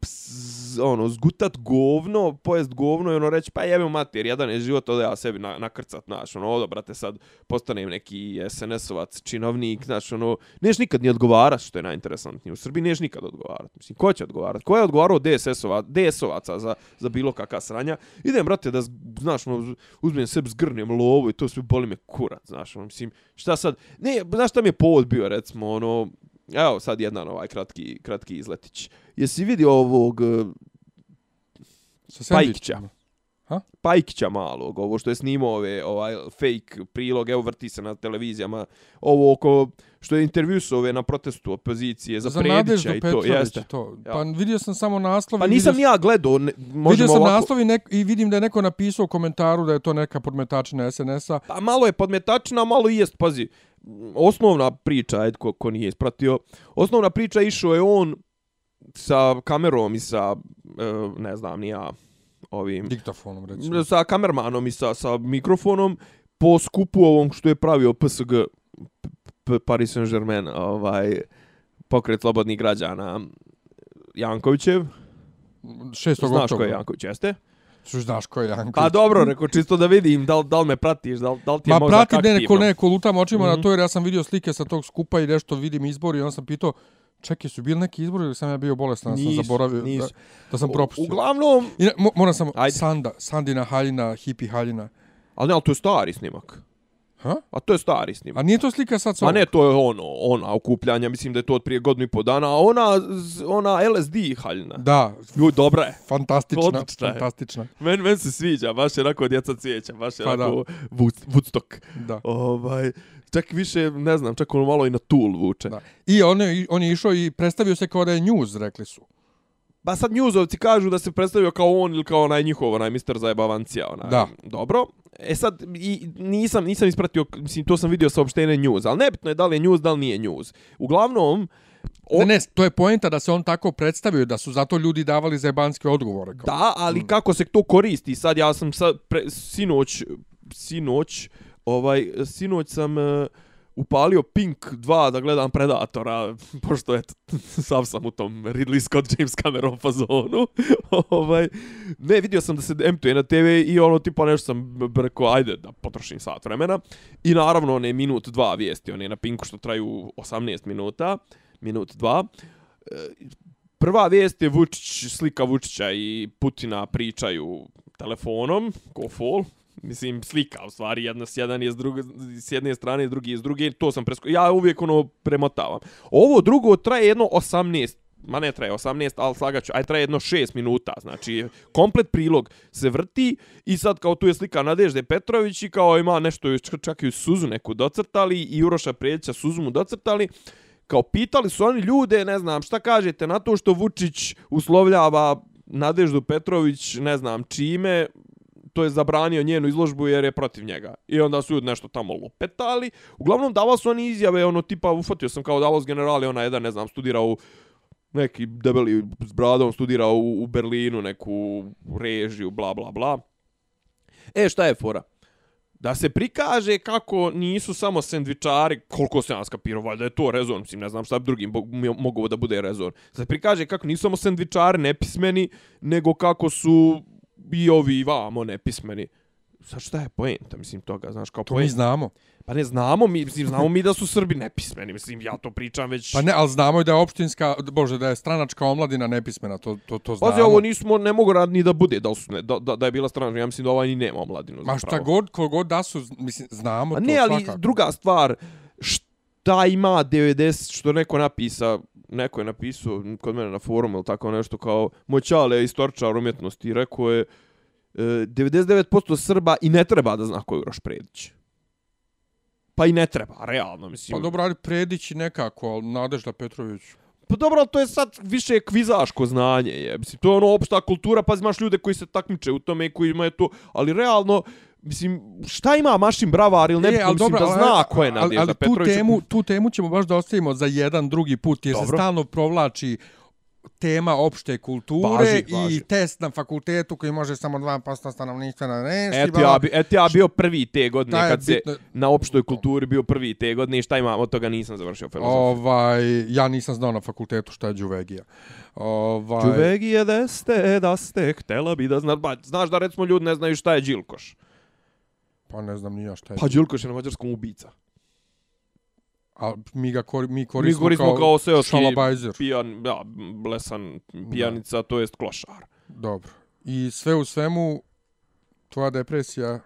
Pss, ono, zgutat govno, pojest govno i ono reći, pa jebim mater, jedan je život, ode ja sebi na, nakrcat, znaš, ono, ovdje, brate, sad postanem neki SNS-ovac, činovnik, znaš, ono, neš nikad ni odgovarat, što je najinteresantnije. U Srbiji neš nikad odgovarat. Mislim, ko će odgovarat? Ko je odgovarao DSS-ovaca DSS -ovaca za, za bilo kakva sranja? Idem, brate, da, znaš, ono, uzmem sebi, zgrnem lovu i to sve boli me kurat, znaš, ono, mislim, šta sad, ne, znaš šta mi je povod bio, recimo, ono, evo sad jedan ovaj kratki, kratki izletić. Jesi vidio ovog eh, Sa Pajkića. sendvičima. Pajkića malog, ovo što je snimao ove, ovaj fake prilog, evo vrti se na televizijama, ovo oko, što je intervjusu ove na protestu opozicije za, Za Predića i to, jeste. to. Ja. Pa vidio sam samo naslov. Pa nisam ni vidio, ja gledao, ne, vidio možemo sam ovako... naslov i, nek, i vidim da je neko napisao u komentaru da je to neka podmetačina SNS-a. Pa malo je podmetačina, malo i jest, pazi. Osnovna priča, ajde, ko, ko nije ispratio, osnovna priča išao je on sa kamerom i sa, e, ne znam, ni ja, ovim, Diktafonom, recimo. sa kamermanom i sa, sa mikrofonom po skupu ovom što je pravio PSG Paris Saint-Germain, ovaj, pokret slobodnih građana Jankovićev. 6. Znaš ko je oktobra. Janković, jeste? Što znaš ko je Janković? Pa dobro, reko, čisto da vidim da, da li me pratiš, da, da li ti je Ma mozak prati aktivno. ne, neko, neko lutam očima Mhm. na to jer ja sam vidio slike sa tog skupa i nešto vidim izbori i onda sam pitao čekaj, su bili neki izbori ili sam ja bio bolestan, sam Nisu, zaboravio nisu. Da, da sam propustio. Uglavnom, I mo, moram samo, Ajde. Sanda, Sandina Haljina, Hipi Haljina. ali ne, ali to je stari snimak. Ha? A to je stari snimak. A nije to slika sad sa Ma ovog? ne, to je ono, ona okupljanja, mislim da je to od prije godinu i po dana, a ona, ona LSD haljina. Da, Ju, dobra je. fantastična, Odlična je. fantastična. Men, men se sviđa, baš je onako djeca cvijeća, baš je Pa onako Wood- Woodstock. Da. Ovaj, čak više, ne znam, čak ono malo i na Tool vuče. Da. I on je, on je išao i predstavio se kao da je news, rekli su. Pa sad njuzovci kažu da se predstavio kao on ili kao onaj njihov, onaj Mr. Zajebavancija. Onaj. Da. Dobro. E sad, i, nisam, nisam ispratio, mislim, to sam vidio saopštenje news, ali nebitno je da li je news, da li nije news. Uglavnom, o, Ne, ne, to je poenta da se on tako predstavio, da su zato ljudi davali zajebanske odgovore. Kao. Da, ali kako se to koristi? Sad ja sam sad pre, sinoć sinoć ovaj sinoć sam uh, upalio Pink 2 da gledam Predatora, pošto eto, sam sam u tom Ridley Scott James Cameron fazonu. ovaj, ne, vidio sam da se emtuje na TV i ono, tipa nešto sam rekao, ajde da potrošim sat vremena. I naravno, one minut dva vijesti, one na Pinku što traju 18 minuta, minut dva. E, prva vijest je Vučić, slika Vučića i Putina pričaju telefonom, ko fol. Mislim, slika, u stvari, jedna s jedan je s, druge, s jedne strane, drugi je s druge, to sam presko... Ja uvijek ono premotavam. Ovo drugo traje jedno 18 ma ne traje 18, ali slagaću, aj traje jedno 6 minuta, znači komplet prilog se vrti i sad kao tu je slika Nadežde Petrović i kao ima nešto, čak- čak i suzu neku docrtali i Uroša Predića suzu mu docrtali, kao pitali su oni ljude, ne znam, šta kažete na to što Vučić uslovljava Nadeždu Petrović, ne znam čime, to je zabranio njenu izložbu jer je protiv njega. I onda su ljudi nešto tamo lopetali. Uglavnom davali su oni izjave, ono tipa, ufatio sam kao davos generali, ona jedan, ne znam, studira u neki debeli s bradom, studira u, u Berlinu neku režiju, bla, bla, bla. E, šta je fora? da se prikaže kako nisu samo sendvičari, koliko se ja skapirao, valjda je to rezon, mislim, ne znam šta bi drugim bo- mogu da bude rezon. Da se prikaže kako nisu samo sendvičari nepismeni, nego kako su i ovi vamo nepismeni. Sad šta je poenta, mislim, toga, znaš, kao To mi poenta. znamo. Pa ne znamo mi, mislim, znamo mi da su Srbi nepismeni, mislim, ja to pričam već... Pa ne, ali znamo i da je opštinska, bože, da je stranačka omladina nepismena, to, to, to znamo. Pazi, ovo nismo, ne mogu rad ni da bude, da, su ne, da, da, da je bila strana, ja mislim da ovaj ni nema omladinu. Ma šta god, kogod da su, mislim, znamo A to ne, ali svakako. druga stvar, šta ima 90, što neko napisa, neko je napisao kod mene na forumu ili tako nešto kao, moj čale je istoričar umjetnosti i rekao je, e, 99% Srba i ne treba da zna ko je Uroš Predić. Pa i ne treba, realno, mislim. Pa dobro, ali Predić nekako, ali Nadežda Petrović. Pa dobro, to je sad više kvizaško znanje, je. Mislim, to je ono opšta kultura, pa imaš ljude koji se takmiče u tome i koji imaju to, ali realno, mislim, šta ima Mašin Bravar ili ne, E, ali mislim dobro, da ali- zna ko je ali- Nadjezda ali, tu temu, tu temu ćemo baš da ostavimo za jedan drugi put, jer Dobro. se stalno provlači tema opšte kulture Važi, i važi. test na fakultetu koji može samo 2% stanovništva na reši. Eto ja, bi, eto ja bio prvi te godine kad se bitno? na opštoj kulturi bio prvi te godine i šta imam od toga nisam završio filozofiju. Ovaj, ja nisam znao na fakultetu šta je Đuvegija. Ovaj, Čuvegije da ste, da ste, htjela bi da zna, ba, znaš da recimo ljudi ne znaju šta je Đilkoš. Pa ne znam ni ja šta je. Pa Đilkoš je na mađarskom ubica. A mi ga kor, mi Mi koristimo, koristimo kao, kao seoski šalabajzer. pijan, ja, blesan pijanica, to jest klošar. Dobro. I sve u svemu, tvoja depresija...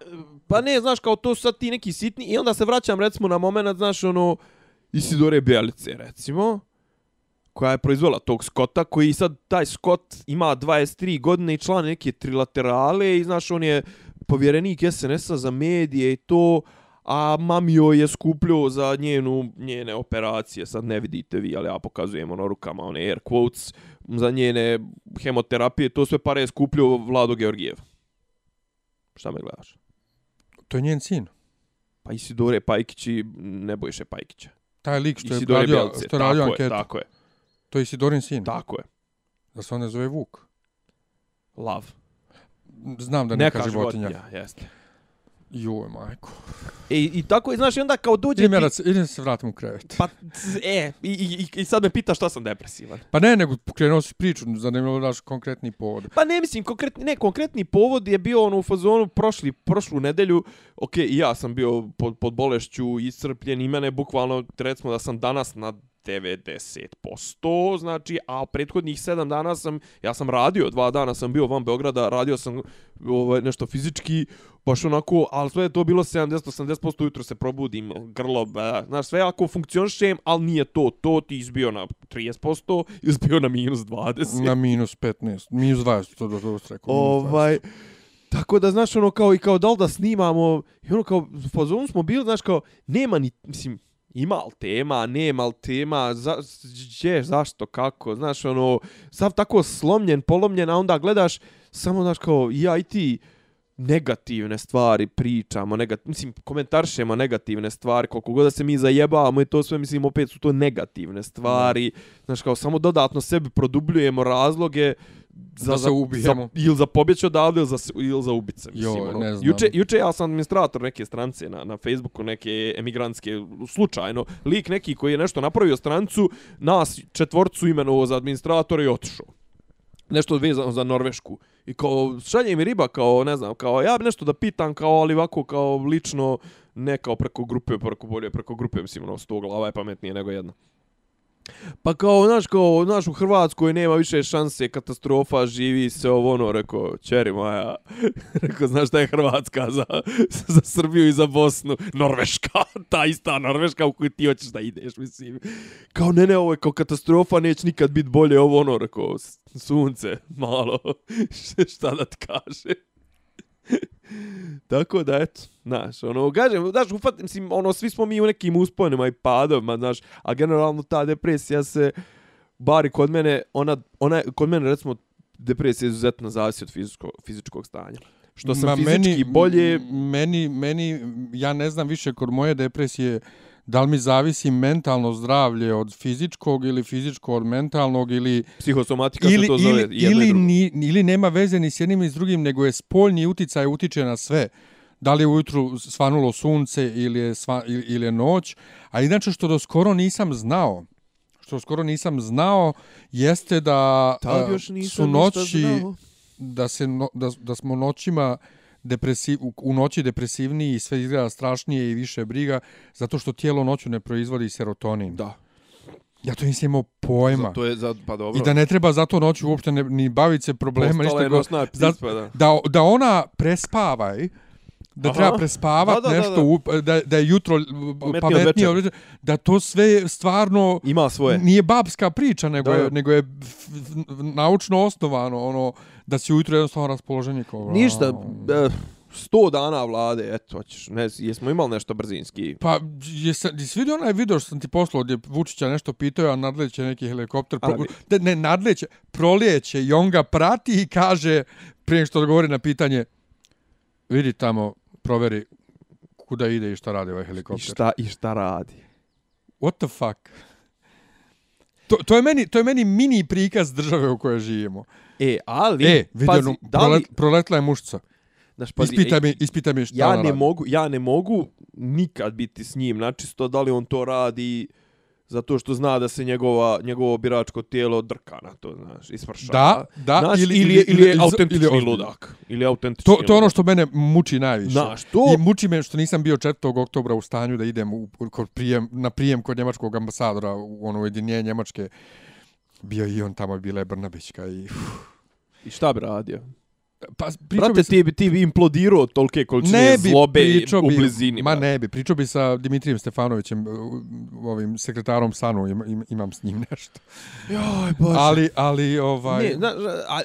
Pa ne, znaš, kao to su sad ti neki sitni i onda se vraćam recimo na moment, znaš, ono, Isidore Bjelice, recimo, koja je proizvela tog Skota, koji sad, taj Skot ima 23 godine i član neke trilaterale i, znaš, on je povjerenik SNS-a za medije i to, a mamio je skupljio za njenu, njene operacije, sad ne vidite vi, ali ja pokazujem ono rukama, one air quotes, za njene hemoterapije, to sve pare je skupljio Vlado Georgijev. Šta me gledaš? To je njen sin. Pa Isidore Pajkić i Nebojše Pajkića. Taj lik što je Isidore radio, Bjelice, što je radio tako je, anketu. tako je, To je Isidorin sin. tako je. Da se on ne zove Vuk. Lav. Znam da neka, životinja. jeste. Joj, majko. E, I tako je, znaš, i onda kao dođe Idem ja ti... da se, idem se vratim u krevet. Pa, e, i, i, i sad me pita šta sam depresivan. Pa ne, nego pokrenuo si priču, zanimljivo daš konkretni povod. Pa ne, mislim, konkretni, ne, konkretni povod je bio ono u fazonu prošli, prošlu nedelju, ok, i ja sam bio pod, pod bolešću iscrpljen i mene bukvalno, recimo da sam danas na 90%, znači, a prethodnih 7 dana sam, ja sam radio, dva dana sam bio van Beograda, radio sam ovaj, nešto fizički, baš onako, ali sve je to bilo 70-80%, ujutro se probudim, grlo, ba, znaš, sve jako funkcionišem, ali nije to, to ti izbio na 30%, izbio na minus 20. Na minus 15, minus 20, to dobro ste rekao. minus 20. Ovaj, tako da, znaš, ono, kao i kao da li da snimamo, i ono, kao, u fazonu smo bili, znaš, kao, nema ni, mislim, ima li tema, nema li tema, za, gdje, zašto, kako, znaš, ono, sav tako slomljen, polomljen, a onda gledaš, samo, znaš, kao, ja i ti, negativne stvari pričamo, negat, mislim, komentaršemo negativne stvari, koliko god da se mi zajebavamo i to sve, mislim, opet su to negativne stvari, znaš, kao, samo dodatno sebi produbljujemo razloge za, Da se ubijemo. Za, ili za pobjeć odavde, ili za, ili za ubice. Mislim, ono. ne znam. Juče, juče ja sam administrator neke strance na, na Facebooku, neke emigrantske, slučajno, lik neki koji je nešto napravio strancu, nas četvorcu imenovao za administratora i otišao nešto vezano za Norvešku. I kao, šalje mi riba, kao, ne znam, kao, ja bi nešto da pitam, kao, ali ovako, kao, lično, ne kao preko grupe, preko bolje, preko grupe, mislim, ono, sto glava je pametnije nego jedna. Pa kao, znaš, kao, znaš, u Hrvatskoj nema više šanse, katastrofa, živi se ovo, ono, rekao, čeri moja, rekao, znaš šta je Hrvatska za, za Srbiju i za Bosnu? Norveška, ta ista Norveška u koju ti hoćeš da ideš, mislim. Kao, ne, ne, ovo je kao katastrofa, neće nikad biti bolje, ovo, ono, rekao, sunce, malo, šta da ti kaže. Tako da, eto, znaš, ono, gažem, znaš, ufat, mislim, ono, svi smo mi u nekim usponima i padovima, znaš, a generalno ta depresija se, bari kod mene, ona, ona, je- kod mene, recimo, depresija izuzetno zavisi od fizičko, fizičkog stanja. Što sam Ma, fizički meni, bolje, Meni, meni, ja ne znam više kod moje depresije da li mi zavisi mentalno zdravlje od fizičkog ili fizičko od mentalnog ili psihosomatika ili, se to zove ili, jedno ili, ni, ili nema veze ni s jednim ni s drugim nego je spoljni uticaj utiče na sve. Da li je ujutru svanulo sunce ili je, sva, ili, je noć. A inače što do skoro nisam znao, što skoro nisam znao, jeste da Tad a, još su noći, da, se no, da, da smo noćima depresiv, u, noći depresivniji i sve izgleda strašnije i više briga, zato što tijelo noću ne proizvodi serotonin. Da. Ja to nisam imao pojma. To je za, pa dobro. I da ne treba zato noću uopšte ne, ni baviti se problema, Postala ništa je nosna pizza, da. da, da ona prespavaj, da Aha. treba prespavat Da, da, da, nešto, da. u- da, da je jutro Pametnije pametnije, od pametnije da to sve stvarno Ima svoje. nije babska priča, nego, Da, je, nego je f- naučno osnovano, ono, da si ujutro jednostavno raspoloženje kao... Ništa, e, sto dana vlade, eto, hoćeš, ne, jesmo imali nešto brzinski. Pa, jesi, jesi vidio onaj video što sam ti poslao gdje Vučića nešto pitao, a nadleće neki helikopter, pro, Ali- de, ne nadleće, prolijeće i on ga prati i kaže, prije što odgovori na pitanje, vidi tamo, proveri kuda ide i šta radi ovaj I helikopter. šta, I šta radi? What the fuck? To, to, je meni, to je meni mini prikaz države u kojoj živimo. E, ali, E, vidio, pazi, pazi, da li, prolet, proletla je mušca. znaš, pazi, Ispitaj e, mi, ispitaj mi šta ja ne radi. mogu, ja ne mogu nikad biti s njim načisto da li on to radi zato što zna da se njegova, njegovo biračko tijelo drka na to, znaš, isvršava. Da, da, Znaš, ili- ili, ili, ili, je autentični ili ludak. Ili autentični To, to je ono što mene muči najviše. Znaš, to- I muči me što nisam bio 4. oktobra u stanju da idem u, u- kod prijem, na prijem kod njemačkog ambasadora u ono ujedinjenje Njemačke. Bio i on tamo, bila je Brnabićka i... uf. I šta bi radio? Pa, Brate, bi sa- ti bi, ti bi implodirao tolike količine ne bi zlobe u bi, blizini. Ma ne bi, pričao bi sa Dimitrijem Stefanovićem, ovim sekretarom Sanu, im, im, imam s njim nešto. Joj, bože. Ali, ali, ovaj, Ne, na,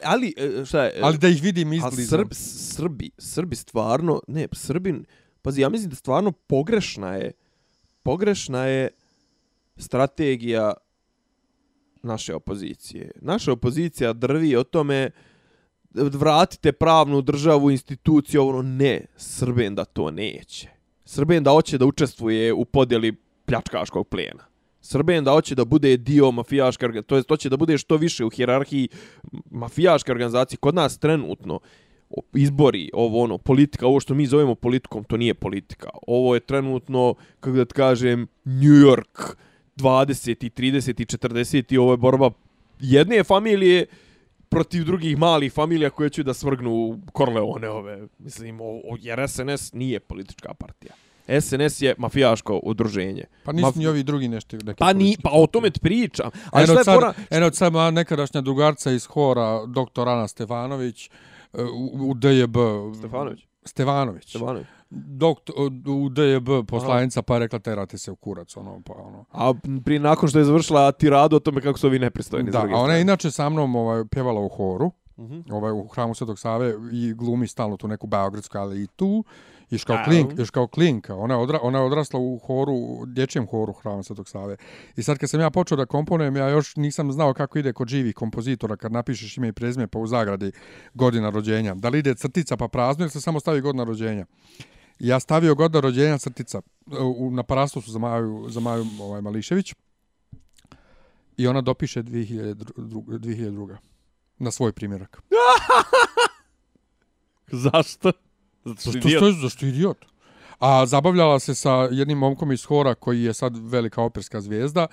ali, e, šta je? ali da ih vidim izbliza. Srb, Srbi, Srbi stvarno, ne, Srbin, pazi, ja mislim da stvarno pogrešna je, pogrešna je strategija naše opozicije. Naša opozicija drvi o tome vratite pravnu državu, instituciju, ono, ne, Srben da to neće. Srben da hoće da učestvuje u podjeli pljačkaškog plena. Srben da hoće da bude dio mafijaške organizacije, to jest hoće da bude što više u hijerarhiji mafijaške organizacije. Kod nas trenutno izbori, ovo ono, politika, ovo što mi zovemo politikom, to nije politika. Ovo je trenutno, kako da kažem, New York 20. 30. i 40. i Ovo je borba jedne familije protiv drugih malih familija koje će da svrgnu Corleone ove. Mislim, o, o, jer SNS nije politička partija. SNS je mafijaško udruženje. Pa nisu Maf- ni ovi drugi nešto. Neki Pa, ni, pa o tome ti pričam. Ali Eno šta sad, fora? eno od moja nekadašnja drugarca iz hora, doktor Ana Stefanović, e, u, u DJB. Stefanović. Stevanović. Stefanović. Doktor, u DJB poslanica pa je rekla terate se u kurac. Ono, pa, ono. A prije nakon što je završila tiradu o tome kako su ovi nepristojni. Da, a ona je inače sa mnom ovaj, pjevala u horu, Mhm. ovaj, u hramu Svetog Save i glumi stalno tu neku beogradsku, ali i tu. Još kao, klink, još kao klinka. Ona je, odra, ona je odrasla u horu, u dječjem horu Hrama Svetog Save. I sad kad sam ja počeo da komponujem, ja još nisam znao kako ide kod živih kompozitora kad napišeš ime i prezime pa u zagradi godina rođenja. Da li ide crtica pa prazno ili se samo stavi godina rođenja. Ja stavio godina rođenja crtica u, na parastu su za Maju, za Maju ovaj, Mališević i ona dopiše 2002. 2002. na svoj primjerak. Zašto? Zato što Zašto, idiot. što, zašto je idiot? A zabavljala se sa jednim momkom iz Hora koji je sad velika operska zvijezda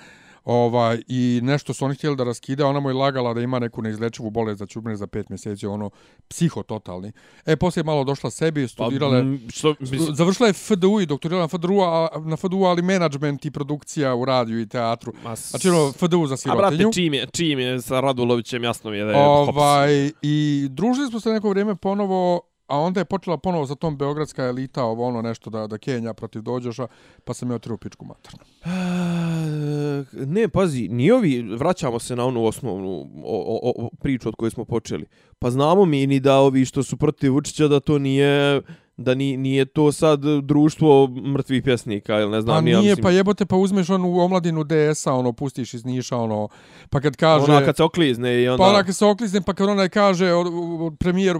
ovaj, i nešto su oni htjeli da raskide, a ona mu je lagala da ima neku neizlečivu bolest da će umre za pet mjeseci, ono, psihototalni. E, poslije je malo došla sebi, studirala, Pa, što, mislim, završila je FDU i doktorirala na FDU, a, na FDU, ali menadžment i produkcija u radiju i teatru. ma, s- Znači, ono, FDU za A sirotinju. brate, čim je, čim je sa Radulovićem, jasno mi je da je hops. Ovaj, I družili smo se neko vrijeme ponovo, a onda je počela ponovo za tom beogradska elita, ovo ono nešto da, da Kenja protiv dođoša, pa sam je otiru pičku maternu. Eh, ne, pazi, ni ovi, vraćamo se na onu osnovnu o, o, o, priču od koje smo počeli. Pa znamo mi ni da ovi što su protiv Vučića da to nije da ni, nije to sad društvo mrtvih pjesnika ili ne znam Pa ni ja nije, mislim. pa jebote, pa uzmeš onu omladinu DS-a, ono, pustiš iz Niša, ono, pa kad kaže... Ona kad se oklizne i onda... Pa ona kad se oklizne, pa kad ona kaže premijer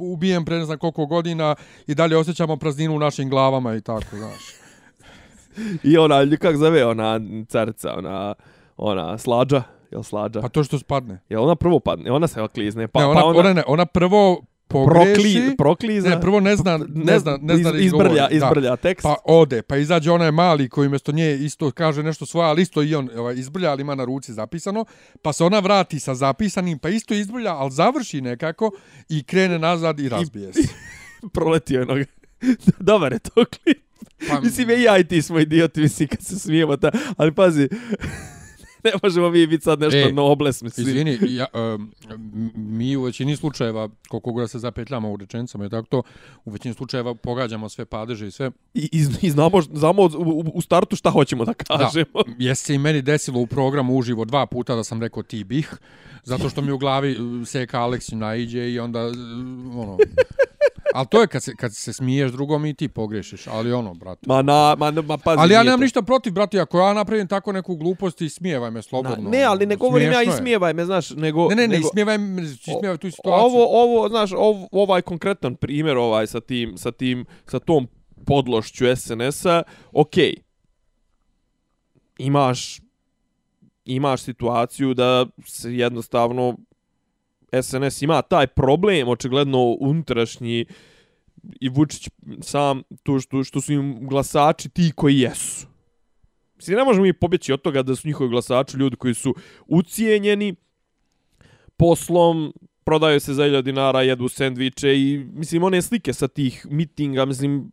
ubijen pre ne znam koliko godina i dalje osjećamo prazninu u našim glavama i tako, znaš. I ona, kak zove ona carica, ona, ona slađa, jel slađa? Pa to što spadne. Jel ona prvo padne, ona se oklizne, pa, ne, ona, pa onda... ona, ne, ona prvo pogreši. Prokli, prokli za... Ne, prvo ne zna, ne zna, ne zna iz- izbrlja, izgovori, da. izbrlja tekst. Pa ode, pa izađe onaj mali koji mjesto nje isto kaže nešto svoje, ali isto i on ovaj, izbrlja, ali ima na ruci zapisano, pa se ona vrati sa zapisanim, pa isto izbrlja, ali završi nekako i krene nazad i razbije se. proletio je noga. Dobar je to klip. Pa, Mislim, ja i ti smo idioti, mislim, kad se smijemo ta... Ali pazi, ne možemo mi biti sad nešto E, nobles, mislim. Izvini, ja, um, mi u većini slučajeva, koliko god se zapetljamo u rečenicama i tako to, u većini slučajeva pogađamo sve padeže i sve. I, i, i znamo, znamo u, u, startu šta hoćemo da kažemo. Da, jesi se i meni desilo u programu uživo dva puta da sam rekao ti bih, zato što mi u glavi uh, Seka Aleksi naiđe i onda, uh, ono... Ali to je kad se, kad se smiješ drugom i ti pogrešiš, ali ono, brate. Ma, na, ma, ma pazi. Ali ja nemam to. ništa protiv, brate, ako ja napravim tako neku glupost i smijevaj me Na, slobodno. ne, ali ne govorim ja Smiješno ismijevaj me, znaš, nego... Ne, ne, ne, nego, ismijevaj me, ismijevaj tu situaciju. Ovo, ovo, znaš, ov, ovaj konkretan primjer ovaj sa tim, sa tim, sa tom podlošću SNS-a, okej. Imaš, imaš situaciju da se jednostavno SNS ima taj problem, očigledno unutrašnji i Vučić sam, to što, što su im glasači ti koji jesu. Mislim, ne možemo mi pobjeći od toga da su njihovi glasači ljudi koji su ucijenjeni poslom, prodaju se za 1000 dinara, jedu sendviče i, mislim, one slike sa tih mitinga, mislim,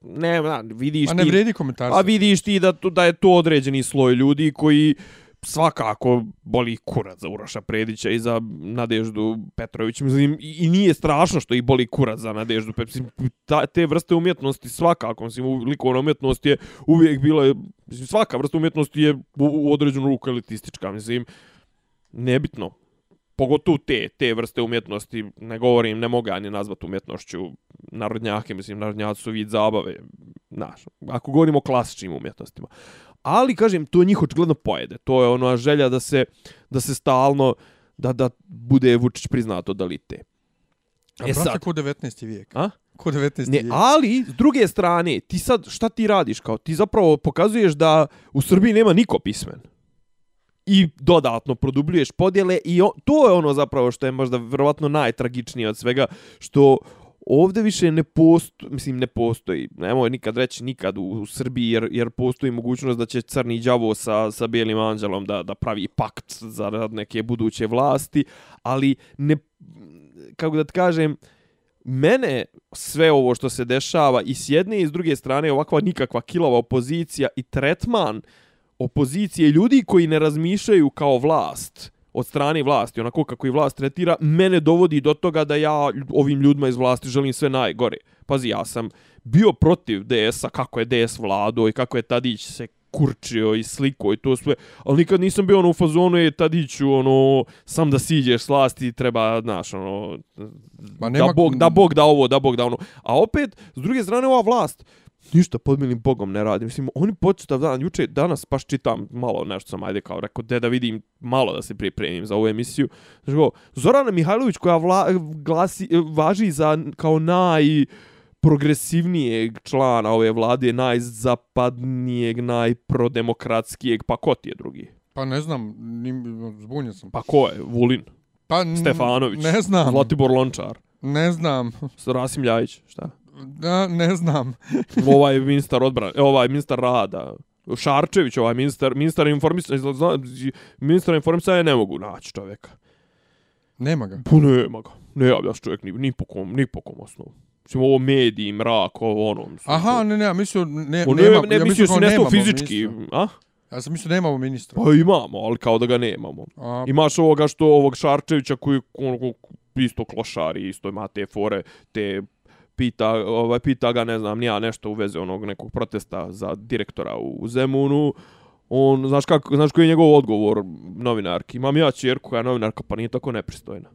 ne, na, vidiš A ne ti... vredi komentar. A vidiš ti da, to, da je to određeni sloj ljudi koji svakako boli kurac za Uroša Predića i za Nadeždu Petrović. Mislim, i, i nije strašno što i boli kurac za Nadeždu Petrović. Ta, te vrste umjetnosti svakako, mislim, likovna umjetnost je uvijek bila, mislim, svaka vrsta umjetnosti je u, u određenu ruku elitistička, mislim, nebitno. Pogotovo te, te vrste umjetnosti, ne govorim, ne mogu ja ni nazvati umjetnošću narodnjake, mislim, narodnjaci su vid zabave, znaš, ako govorimo o klasičnim umjetnostima. Ali, kažem, to njih očigledno pojede. To je ona želja da se, da se stalno, da, da bude Vučić priznato da lite. A E brate, sad, ko 19. vijek. a? Ko 19. Ne, vijek. ali, s druge strane, ti sad, šta ti radiš? Kao, ti zapravo pokazuješ da u Srbiji nema niko pismen. I dodatno produbljuješ podjele i o, to je ono zapravo što je možda vjerovatno najtragičnije od svega, što ovdje više ne postoji, mislim ne postoji, nemoj nikad reći nikad u, u Srbiji, jer, jer postoji mogućnost da će crni đavo sa, sa bijelim anđelom da, da pravi pakt za neke buduće vlasti, ali ne, kako da ti kažem, mene sve ovo što se dešava i s jedne i s druge strane ovakva nikakva kilova opozicija i tretman opozicije ljudi koji ne razmišljaju kao vlast od strane vlasti, onako kako i vlast tretira, mene dovodi do toga da ja ovim ljudima iz vlasti želim sve najgore. Pazi, ja sam bio protiv DS-a, kako je DS vlado i kako je Tadić se kurčio i sliko i to sve, ali nikad nisam bio ono u fazonu je Tadiću, ono, sam da siđeš s vlasti, treba, znaš, ono, Ma nema- da Bog, da Bog da ovo, da Bog da ono. A opet, s druge strane, ova vlast, ništa pod milim Bogom ne radi. Mislim, oni početav dan, juče, danas baš čitam malo nešto sam, ajde kao rekao, de da vidim malo da se pripremim za ovu emisiju. Znači, go, Zorana Mihajlović koja vla, glasi, važi za kao naj progresivnijeg člana ove vlade, najzapadnijeg, najprodemokratskijeg, pa ko ti je drugi? Pa ne znam, zbunjen sam. Pa ko je? Vulin, Pa, Stefanović, Ne znam, Zlatibor Lončar, ne znam, Rasim Ljajić, šta? Da, ne znam. ovaj ministar odbrane, ovaj ministar rada, Šarčević, ovaj ministar, ministar informisanja, ministar informisanja ne mogu naći čovjeka. Nema ga. Pa nema ga. Ne javlja se čovjek ni, ni po kom, ni po kom osnovu. Mislim, ovo mediji, mrak, ovo ono. Mislim, Aha, ne, ne, ja mislio, ne, O, ne, nema, ne, ja mislio si nešto fizički, ministra. a? Ja sam mislio nemamo ministra. Pa imamo, ali kao da ga nemamo. A, Imaš ovoga što ovog Šarčevića koji ono, isto klošari, isto ima te fore, te pita, ovaj, pita ga, ne znam, nija nešto u vezi onog nekog protesta za direktora u Zemunu. On, znaš, kako, znaš koji je njegov odgovor novinarki? Imam ja čerku koja je novinarka, pa nije tako nepristojna.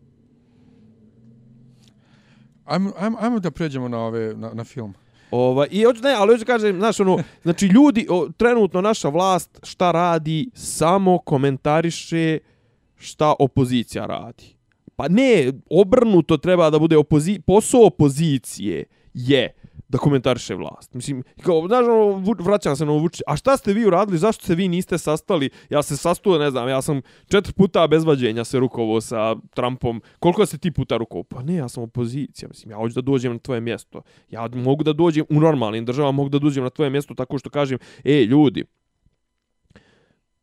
ajmo, ajmo, ajmo da pređemo na, ove, na, na film. Ova, I hoću, ne, ali hoću kažem, znaš, ono, znači ljudi, o, trenutno naša vlast šta radi, samo komentariše šta opozicija radi. Pa ne, obrnuto treba da bude opozi posao opozicije je da komentariše vlast. Mislim, kao, znaš, ono, vraćam se na ovo A šta ste vi uradili? Zašto se vi niste sastali? Ja se sastuo, ne znam, ja sam četiri puta bez vađenja se rukovo sa Trumpom. Koliko se ti puta rukovo? Pa ne, ja sam opozicija. Mislim, ja hoću da dođem na tvoje mjesto. Ja mogu da dođem u normalnim državama, mogu da dođem na tvoje mjesto tako što kažem, ej, ljudi,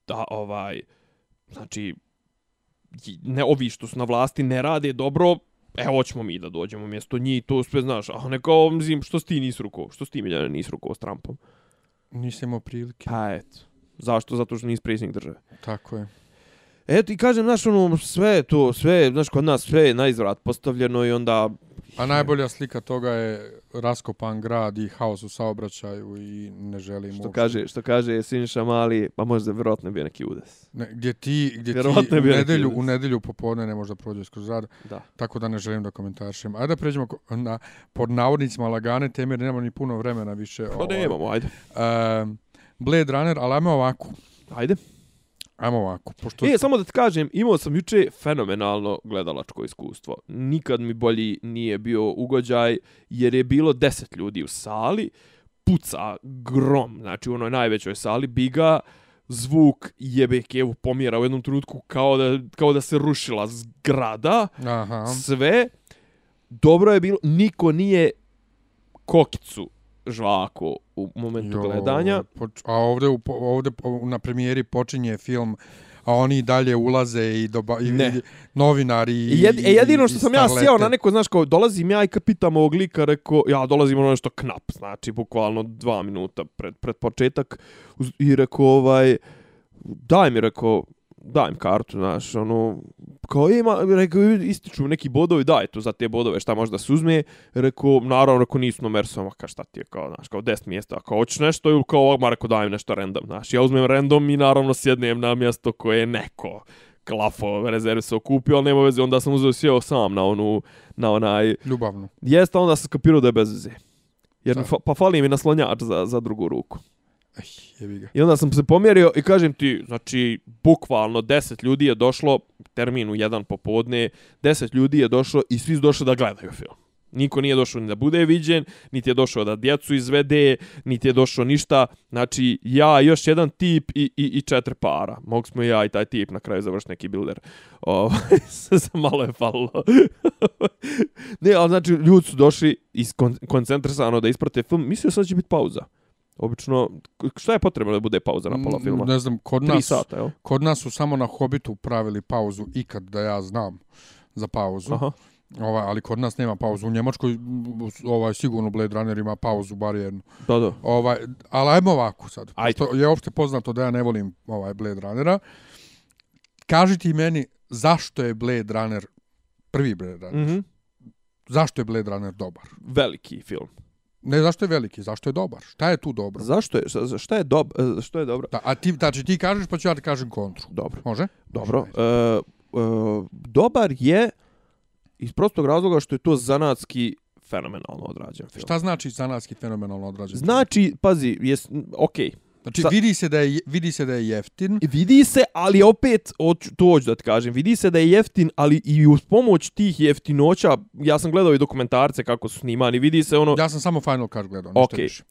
da, ovaj, znači, ne ovi što su na vlasti ne rade dobro, evo hoćemo mi da dođemo mjesto njih, to sve znaš, a ne kao, mislim, što si ti nis ruko, što si ti Miljane nis ruko s Trumpom? Nisam imao prilike. Pa eto, zašto? Zato što nis predsjednik države. Tako je. Eto i kažem, znaš, ono, sve to, sve, znaš, kod nas sve je na izvrat postavljeno i onda... A najbolja slika toga je raskopan grad i haos u saobraćaju i ne želim Što uopšte- kaže, što kaže Siniša Mali, pa možda vjerojatno je bio neki udes. Ne, gdje ti, gdje ti Vjerovatno je u nedelju, u nedelju popodne ne možda prođeš kroz grad, Da. tako da ne želim da komentarišem. Ajde da pređemo na, pod navodnicima lagane teme, nemamo ni puno vremena više. Pa nemamo, ajde. Um, Blade Runner, ali ajmo ovako. Ajde. Ajmo ovako. Pošto E, samo da ti kažem, imao sam juče fenomenalno gledalačko iskustvo. Nikad mi bolji nije bio ugođaj, jer je bilo 10 ljudi u sali, puca grom, znači u onoj najvećoj sali, biga, zvuk jebe kevu pomjera u jednom trenutku kao da, kao da se rušila zgrada, Aha. sve. Dobro je bilo, niko nije kokicu žvako u momentu Jo, gledanja. poč- a ovde, u, po- na premijeri počinje film a oni i dalje ulaze i, doba, i, Ne. i novinari i, I jed, e, jedino što i sam ja sjeo na neko, znaš, kao dolazim ja i kad pitam ovog lika, rekao, ja dolazim ono nešto knap, znači, bukvalno dva minuta pred, pred početak, i rekao, ovaj, daj mi, rekao, daj mi kartu, znaš, ono, kao ima, rekao, ističu neki bodovi, daj tu za te bodove, šta možda se uzme, rekao, naravno, rekao, nisu numersom, ka šta ti je, kao, znaš, kao 10 mjesta, kao, hoćeš nešto, ili kao, ovak, rekao, daj mi nešto random, znaš, ja uzmem random i naravno sjednem na mjesto koje je neko klafo rezerve se okupio, ali nema veze, onda sam uzeo sjeo sam na onu, na onaj, Ljubavno. jeste, onda sam skapirao da je bez veze. Jer, fa, pa fali mi naslonjač za, za drugu ruku. Ej, jebi ga. I onda sam se pomjerio i kažem ti, znači, bukvalno 10 ljudi je došlo, termin u jedan popodne, 10 ljudi je došlo i svi su došli da gledaju film. Niko nije došao ni da bude viđen, niti je došao da djecu izvede, niti je došao ništa. Znači, ja, još jedan tip i, i, i četiri para. Mogu smo ja i taj tip na kraju završiti neki builder. Ovaj, malo je falilo. ne, ali znači, ljudi su došli iz da isprate film. Mislio sam da će biti pauza. Obično, šta je potrebno da bude pauza na pola filma? Ne znam, kod nas, sata, jel? kod nas su samo na Hobbitu pravili pauzu ikad da ja znam za pauzu. Aha. Ovaj, ali kod nas nema pauzu. U Njemačkoj ovaj, sigurno Blade Runner ima pauzu, bar jednu. Da, da. Ovaj, ali ajmo ovako sad. Ajde. Pošto je opšte poznato da ja ne volim ovaj Blade Runnera. Kaži ti meni zašto je Blade Runner prvi Blade Runner. Mhm. Zašto je Blade Runner dobar? Veliki film. Ne zašto je veliki, zašto je dobar? Šta je tu dobro? Zašto je, šta, je, dob, e, što je dobro? Da, a ti, znači ti kažeš pa ću ja ti kažem kontru. Dobro. Može? Dobro. Može, E, e, dobar je iz prostog razloga što je to zanatski fenomenalno odrađen film. Šta znači zanatski fenomenalno odrađen? film? Znači, pazi, jes, okej. Znači sa- vidi se da je vidi se da je jeftin. Vidi se, ali opet, to hoću da ti kažem, vidi se da je jeftin, ali i uz pomoć tih jeftinoća, ja sam gledao i dokumentarce kako su snimani, vidi se ono, Ja sam samo Final Cut gledao, ništa Okej. više.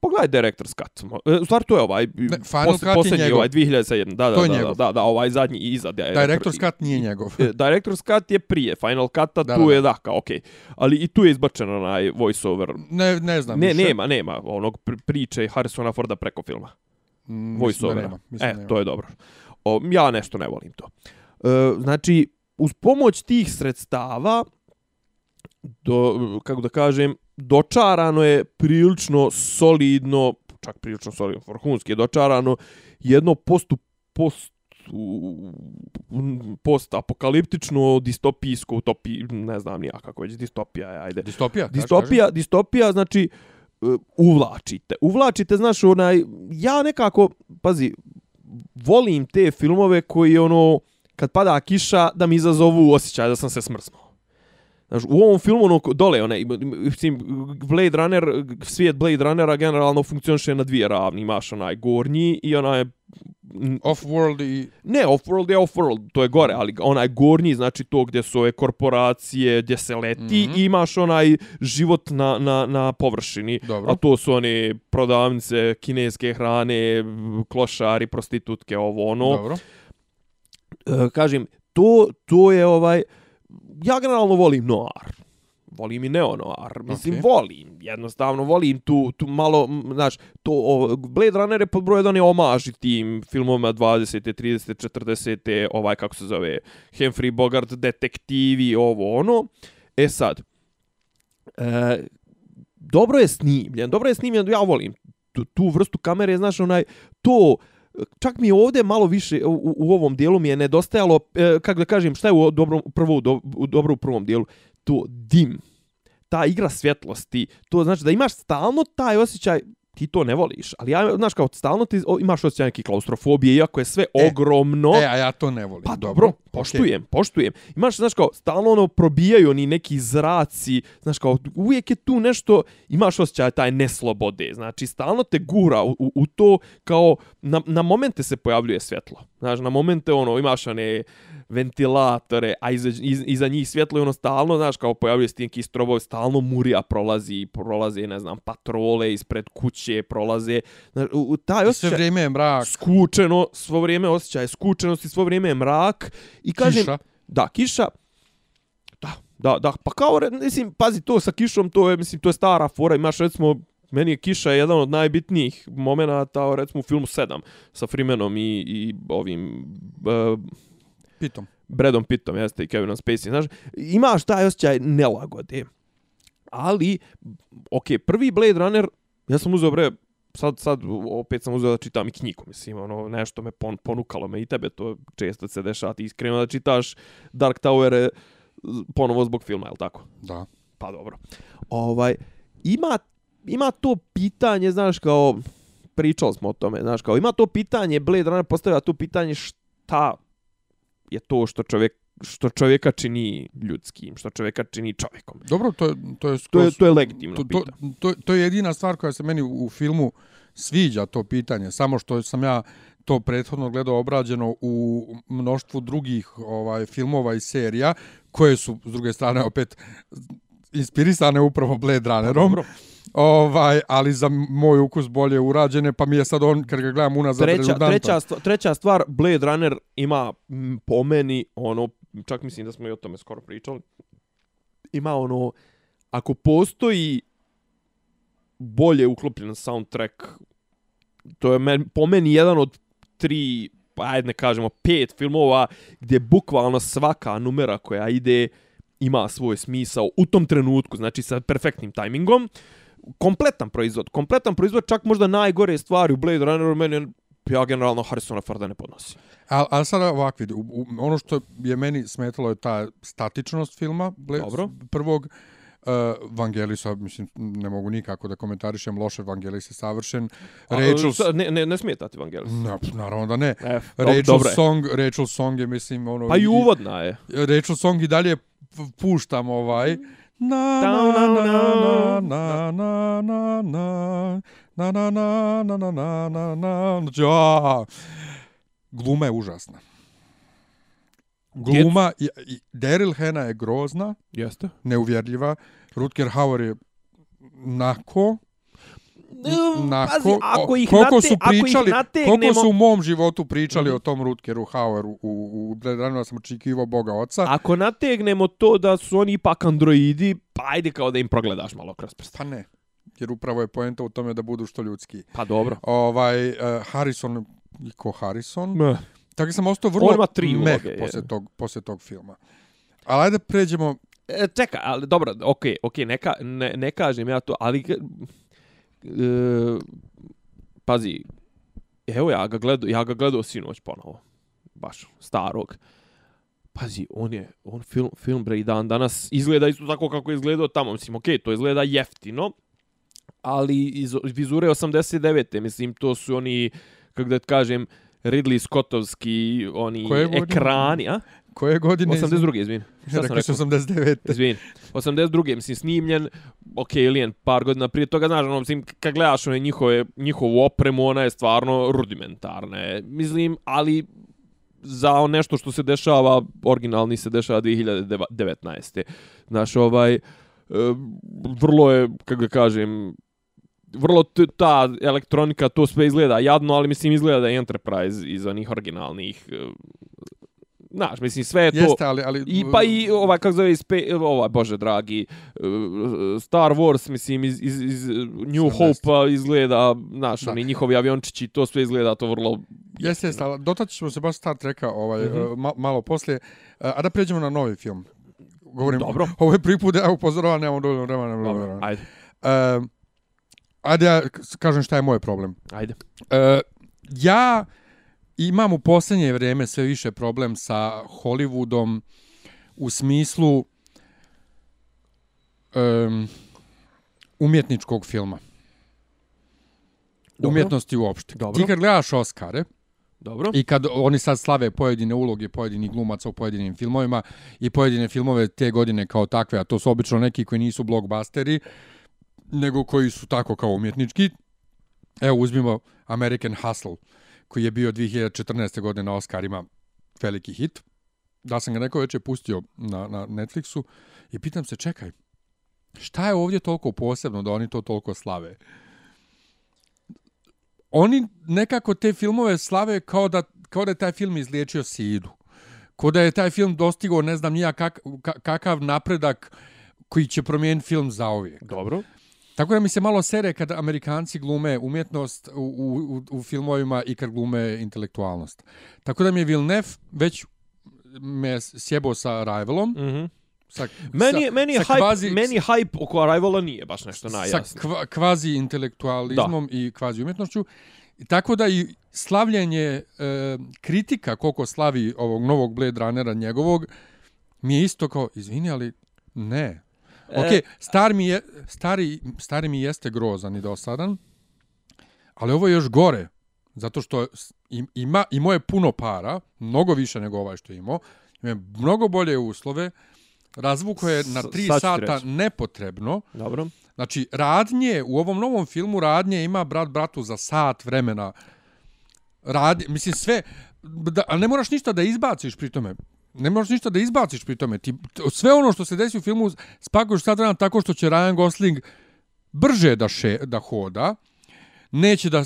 Pogledaj Director's Cut. E, U stvari to je ovaj, Ne, Final Cut je posljednji njegov. ovaj, 2007, da, da, To je da, da, njegov. da, da, ovaj zadnji iza. Da, Director's Cut nije njegov. E, Director's Cut je prije Final Cuta, Da, tu da, je da, kao okej. Ali i tu je izbačen onaj voiceover. Ne, ne znam Ne, više. nema, nema onog pr- priče Harrisona Forda preko filma. Mm, Voiceovera. nema. Mislim E, nema. to je dobro. O, ja nešto ne volim to. E, znači, uz pomoć tih sredstava, do, kako da kažem, dočarano je prilično solidno, čak prilično solidno, vrhunski je dočarano, jedno postu, post, post apokaliptično distopijsko utopi, ne znam ni ja kako već distopija je, ajde. Distopija? kaži, Distopija, distopija znači e, uvlačite. Uvlačite, znaš, onaj, ja nekako, pazi, volim te filmove koji, ono, kad pada kiša, da mi izazovu osjećaj da sam se smrznuo. Znaš, u ovom filmu, ono, dole, onaj, mislim, Blade Runner, svijet Blade Runnera generalno funkcioniše na dvije ravni. Imaš onaj gornji i onaj Off-world i... Ne, off-world je off-world, to je gore, ali onaj gornji, znači to gdje su ove korporacije, gdje se leti, mm. -hmm. i imaš onaj život na, na, na površini. Dobro. A to su one prodavnice kineske hrane, klošari, prostitutke, ovo ono. Dobro. E, kažem, to, to je ovaj... Ja generalno volim noir. Volim i neo-noir. Mislim, Okej. volim. Jednostavno, volim tu, tu malo, znaš, to, o, Blade Runner je pod broj jedan je omaž i tim filmovima 20. 30. 40. ovaj, kako se zove, Humphrey Bogart, detektivi, ovo, ono. E sad, e, dobro je snimljen, dobro je snimljen, ja volim tu, tu vrstu kamere, znaš, onaj, to, čak mi je ovdje malo više, u, u ovom dijelu mi je nedostajalo, e, kako da kažem, šta je u dobrom, prvo, u, do, u dobro u prvom dijelu, to dim, ta igra svjetlosti, to znači da imaš stalno taj osjećaj, ti to ne voliš, ali ja, znaš, kao stalno ti imaš osjećaj neke klaustrofobije, iako je sve E, ogromno. E, a ja to ne volim. Pa dobro, poštujem, poštujem. Imaš, znaš kao, stalno ono probijaju oni neki zraci, znaš kao, uvijek je tu nešto, imaš osjećaj taj neslobode, znači stalno te gura u, u, u to kao, na, na momente se pojavljuje svjetlo. Znaš, na momente ono, imaš one ventilatore, a iza, iz, iza njih svjetlo je ono stalno, znaš, kao pojavljuje se ti neki strobovi, stalno murija prolazi, prolaze, ne znam, patrole ispred kuće, prolaze, znaš, u, u taj I sve osjećaj vrijeme je mrak, skučeno, svo vrijeme osjećaj skučenosti, svo vrijeme je mrak i kažem, kiša. da, kiša, da, da, da, pa kao, mislim, pazi, to sa kišom, to je, mislim, to je stara fora, imaš, recimo, meni je kiša jedan od najbitnijih momenata, recimo, u filmu 7, sa Freemanom i, i ovim, uh, Pitom. Bradom Pittom, jeste, i Kevinom Spacey, znaš, imaš taj osjećaj nelagode. Ali, ok, prvi Blade Runner, ja sam uzeo, bre, sad, sad opet sam uzeo da čitam i knjigu, mislim, ono, nešto me pon, ponukalo me i tebe, to često se dešava, ti iskreno da čitaš Dark Tower e, ponovo zbog filma, je tako? Da. Pa dobro. Ovaj, ima, ima to pitanje, znaš, kao, pričali smo o tome, znaš, kao, ima to pitanje, Blade Runner postavlja to pitanje šta je to što čovjek što čovjeka čini ljudskim, što čovjeka čini čovjekom. Dobro, to je, to je, To je, skroz- to je legitimno to, to, to, to je jedina stvar koja se meni u, filmu sviđa to pitanje, samo što sam ja to prethodno gledao obrađeno u mnoštvu drugih ovaj filmova i serija koje su s druge strane opet inspirisane upravo Blade Runnerom. Dobro. Ovaj, ali za moj ukus bolje urađene, pa mi je sad on, kad ga gledam unazad, Treća, treća, stvar, treća stvar, Blade Runner ima po meni, ono, čak mislim da smo i o tome skoro pričali, ima ono, ako postoji bolje uklopljen soundtrack, to je men, po meni jedan od tri, pa ajde ne kažemo, pet filmova gdje bukvalno svaka numera koja ide ima svoj smisao u tom trenutku, znači sa perfektnim tajmingom. Kompletan proizvod, kompletan proizvod, čak možda najgore stvari u Blade Runneru, meni ja generalno Harrisona Forda ne podnosim. Ali al sada ovak vidi, u, u, ono što je meni smetalo je ta statičnost filma, ble, Dobro. prvog, uh, Vangelisa, mislim, ne mogu nikako da komentarišem, loše Vangelis je savršen. Rachel, A, ne, ne, ne smeta ti Vangelis. na, naravno da ne. E, Rachel dobro. Song, Rachel Song je, mislim, ono... Pa i uvodna je. Rachel Song i dalje puštam ovaj... Na na na na na na na na na na na na na na na na na Znači, a, gluma je užasna. Gluma, i, i Daryl Hannah je grozna, Jeste. neuvjerljiva. Rutger Hauer je nako. nako. Pazi, ako ih, koliko nate, su ako ih pričali, koliko su u mom životu pričali Mhm. o tom Rutgeru Haueru u, u, Runneru, sam očekivao Boga oca. Ako nategnemo to da su oni ipak androidi, pa ajde kao da im progledaš malo kroz prste. Pa ne, jer upravo je poenta u tome da budu što ljudski. Pa dobro. Ovaj, uh, Harrison, i ko Harrison, Meh. tako sam ostao vrlo On ima tri meh uloge, je. posle tog, posle tog filma. Ali ajde pređemo, E, čekaj, ali dobro, okej, okej, neka, ne, ne kažem ja to, ali... E, pazi, evo ja ga gledao, ja ga gledao sinoć ponovo. Baš, starog. Pazi, on je, on film, film bre i dan danas izgleda isto tako kako je izgledao tamo. Mislim, okej, to izgleda jeftino, ali iz vizure 89. Mislim, to su oni, kako da kažem, Ridley Scottovski, oni Koje ekrani, a? Koje godine? 82. izvini. Šta sam Rekao si rekao? 89. Izvini. 82. mislim snimljen, ok, Alien par godina prije toga, znaš, ono, mislim, kad gledaš one njihove, njihovu opremu, ona je stvarno rudimentarna. je. Mislim, ali za nešto što se dešava, originalni se dešava 2019. Znaš, ovaj, e, vrlo je, kako ga kažem, vrlo ta elektronika, to sve izgleda jadno, ali mislim izgleda da je Enterprise iz onih originalnih, e, znaš, mislim sve je to... Jeste, ali... ali I pa i ovaj kako zove spe, ovaj bože dragi uh, Star Wars mislim iz iz, iz New. Hope izgleda naš Da. oni njihovi aviončići to sve izgleda to vrlo Jeste, jeste, ali dotaći ćemo se baš Star Treka ovaj, Mhm. uh, ma, malo poslije. A da pređemo na novi film. Govorim, Dobro. Ovo je prvi put da ja upozoravam, nemamo dovoljno vremena. dobro. Ajde. Uh, ajde ja kažem šta je moj problem. Ajde. Uh, ja imam u posljednje vrijeme sve više problem sa Hollywoodom u smislu um, umjetničkog filma. Dobro. Umjetnosti uopšte. Dobro. Ti kad gledaš Oscare, Dobro. I kad oni sad slave pojedine uloge pojedinih glumaca u pojedinim filmovima i pojedine filmove te godine kao takve, a to su obično neki koji nisu blockbusteri, nego koji su tako kao umjetnički. Evo uzmimo American Hustle, koji je bio 2014. godine na Oscarima veliki hit. Da sam ga neko već je pustio na, na Netflixu i pitam se, čekaj, šta je ovdje toliko posebno da oni to toliko slave? oni nekako te filmove slave kao da, kao da je taj film izliječio sidu. Kao da je taj film dostigao ne znam nija kak, kakav napredak koji će promijeniti film zauvijek. Dobro. Tako da mi se malo sere kad Amerikanci glume umjetnost u, u, u, filmovima i kad glume intelektualnost. Tako da mi je Villeneuve već me sjebo sa Rivalom. Mhm. Sa, Meni je meni sa hype, kvazi- meni hype oko Arrivala nije baš nešto sa najjasnije. kva, kvazi intelektualizmom i kvazi umjetnošću. Tako da i slavljenje e, kritika koliko slavi ovog novog Blade Runnera njegovog mi je isto kao, izvini, ali ne. Ok, E, star mi je, stari, stari mi jeste grozan i dosadan, ali ovo je još gore, zato što ima, imao je puno para, mnogo više nego ovaj što je imao, ima mnogo bolje uslove, razvuko je na tri sata reći. nepotrebno, Dobro. Znači, radnje, u ovom novom filmu radnje ima brat bratu za sat vremena. Radnje, mislim, sve, da, ali ne moraš ništa da izbaciš pri tome. Ne moraš ništa da izbaciš pri tome. Ti, sve ono što se desi u filmu spakuješ sat vremena tako što će Ryan Gosling brže da, še, da hoda, neće da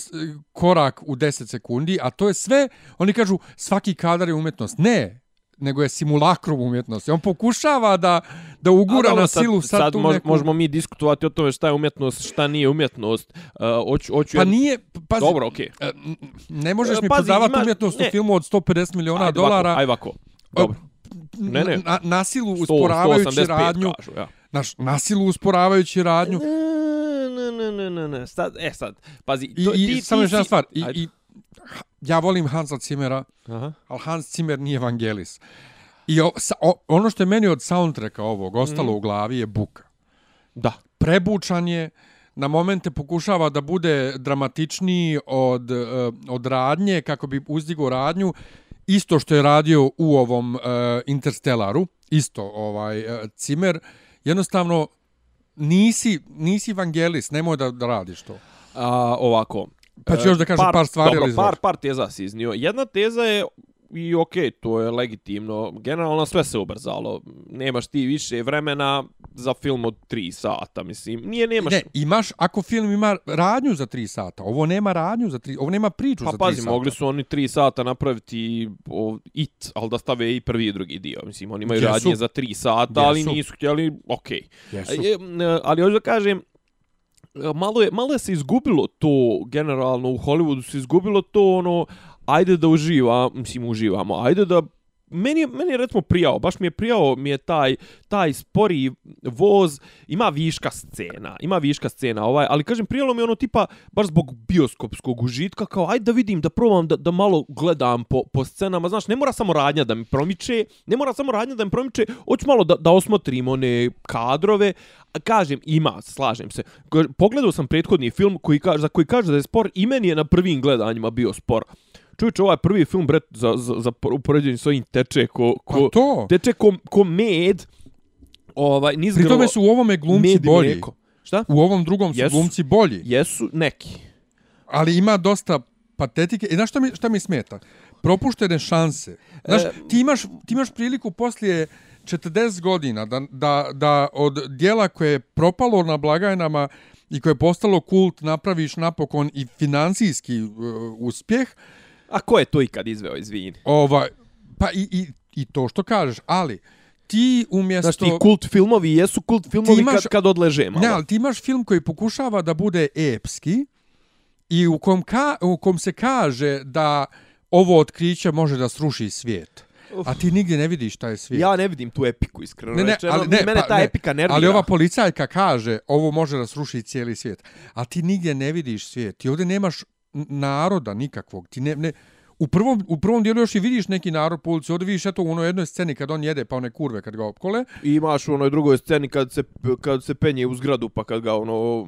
korak u 10 sekundi, a to je sve, oni kažu svaki kadar je umjetnost. Ne, nego je simulakrum umjetnosti. On pokušava da, da ugura A dobro, na sad- silu sad, sad tu mož, neku... možemo mi diskutovati o tome šta je umjetnost, šta nije umjetnost. Uh, hoću, hoću Pa jednu- nije, pazi, Dobro, okej. e, n- ne možeš E, mi pazi, prodavati imaš- umjetnost u ne. filmu od 150 miliona Ajde dolara, Ovako, aj ovako. Dobro. ne, ne. Na, nasilu 100, usporavajući 185 radnju, Kažu, ja. naš, nasilu usporavajući radnju, Ne, ne, ne, ne, ne. Sad, e sad, pazi. i, to, i ti, samo ti još jedna stvar, i, Ajde. i, ja volim Hansa Zimmera, Aha. ali Hans Zimmer nije Vangelis. I o, sa, o, ono što je meni od soundtracka ovog ostalo Mhm. u glavi je buka. Da. prebučan je, na momente pokušava da bude dramatičniji od, eh, od radnje, kako bi uzdigo radnju, isto što je radio u ovom uh, Interstellaru, isto ovaj uh, Cimer, jednostavno nisi, nisi evangelist, nemoj da, da radiš to. A, ovako. Pa ću još da kažem par stvari, Dobro, par, par teza si iznio. Jedna teza je i okej, okay, to je legitimno. Generalno sve se ubrzalo. Nemaš ti više vremena za film od 3 sata, mislim. Nije, nemaš... Ne, imaš, ako film ima radnju za 3 sata, ovo nema radnju za 3, ovo nema priču Pa za 3 pazi, sata. mogli su oni 3 sata napraviti o, it, ali da stave i prvi i drugi dio. Mislim, oni imaju Jesu. radnje za 3 sata, ali Jesu. nisu htjeli, okej. Okay. E, ali hoću da kažem, malo je, malo je se izgubilo to, generalno u Hollywoodu se izgubilo to ono, ajde da uživa, mislim uživamo, ajde da meni je, meni je recimo prijao, baš mi je prijao mi je taj, taj spori voz, ima viška scena, ima viška scena, ovaj, ali kažem, prijalo mi je ono tipa, baš zbog bioskopskog užitka, kao ajde da vidim, da probam, da, da malo gledam po, po scenama, znaš, ne mora samo radnja da mi promiče, ne mora samo radnja da mi promiče, hoću malo da, da osmotrim one kadrove, a kažem, ima, slažem se. Pogledao sam prethodni film koji kaže, za koji kaže da je spor, i meni je na prvim gledanjima bio spor Čujući, ovaj prvi film, bret, za, za, za upoređenje s ovim teče ko, ko, Pa to. teče ko, ko med, ovaj, niz Pri tome su u ovome glumci bolji. mlijeko. Šta? U ovom drugom su Jesu. glumci bolji. Jesu neki. ali ima dosta patetike. I znaš šta mi, šta mi smeta? Propuštene šanse. Znaš, E, ti, imaš, ti imaš priliku poslije 40 godina da, da, da od dijela koje je propalo na blagajnama i koje je postalo kult napraviš napokon i financijski uh, uspjeh, A ko je to ikad izveo, izvini? ovaj, pa i, i, i to što kažeš, ali ti umjesto... Znaš, ti kult filmovi jesu kult filmovi imaš- kad, kad odleže malo. Ne, ali ti imaš film koji pokušava da bude epski i u kom, ka, u kom se kaže da ovo otkriće može da sruši svijet. A ti nigdje ne vidiš šta je svijet. Ja ne vidim tu epiku, iskreno ne, ne, ali, ne, mene pa, ta ne, epika nervira. Ali ova policajka kaže ovo može da sruši cijeli svijet. A ti nigdje ne vidiš svijet. Ti ovdje nemaš naroda nikakvog. Ti ne, ne, u prvom, u prvom dijelu još i vidiš neki narod po ulici. Ovdje vidiš eto u onoj jednoj sceni kad on jede pa one kurve kad ga opkole. I imaš u onoj drugoj sceni kad se, kad se penje u zgradu pa kad ga ono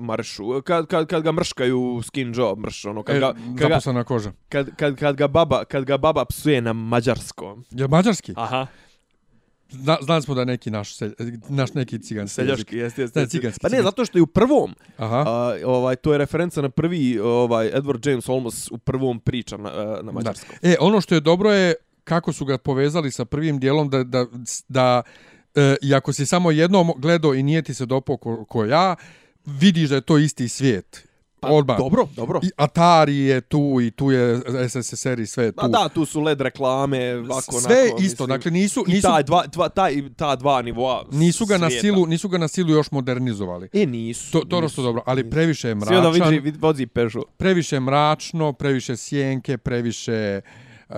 maršu, kad, kad, kad ga mrškaju skin job, mrš, ono, kad, E, ga, kad, ga, zaposlena koža. kad, kad, kad, ga baba, kad ga baba psuje na mađarskom. Je mađarski? Aha, Zna, znali smo da je neki naš, selj, naš neki ciganski seljaški, jeste, jeste. Ne, jeste. ciganski, Pa ne, zato što je u prvom, Aha. a, ovaj, to je referenca na prvi, ovaj, Edward James Olmos u prvom priča na, a, na mađarskom. E, ono što je dobro je kako su ga povezali sa prvim dijelom da, da, da e, i ako si samo jednom gledao i nije ti se dopao ko, ko ja, vidiš da je to isti svijet. Pa, Odmah. dobro, dobro. I Atari je tu i tu je SSSR i sve je tu. Pa da, tu su LED reklame, ovako, sve onako, isto, mislim. dakle nisu, I nisu, taj dva, dva, taj, ta dva nivoa nisu ga na svijeta. silu, nisu ga na silu još modernizovali. E, nisu. To, to je ono što je dobro, ali previše je Svi onda mračan. vidi, vozi Peugeot. previše mračno, previše sjenke, previše uh,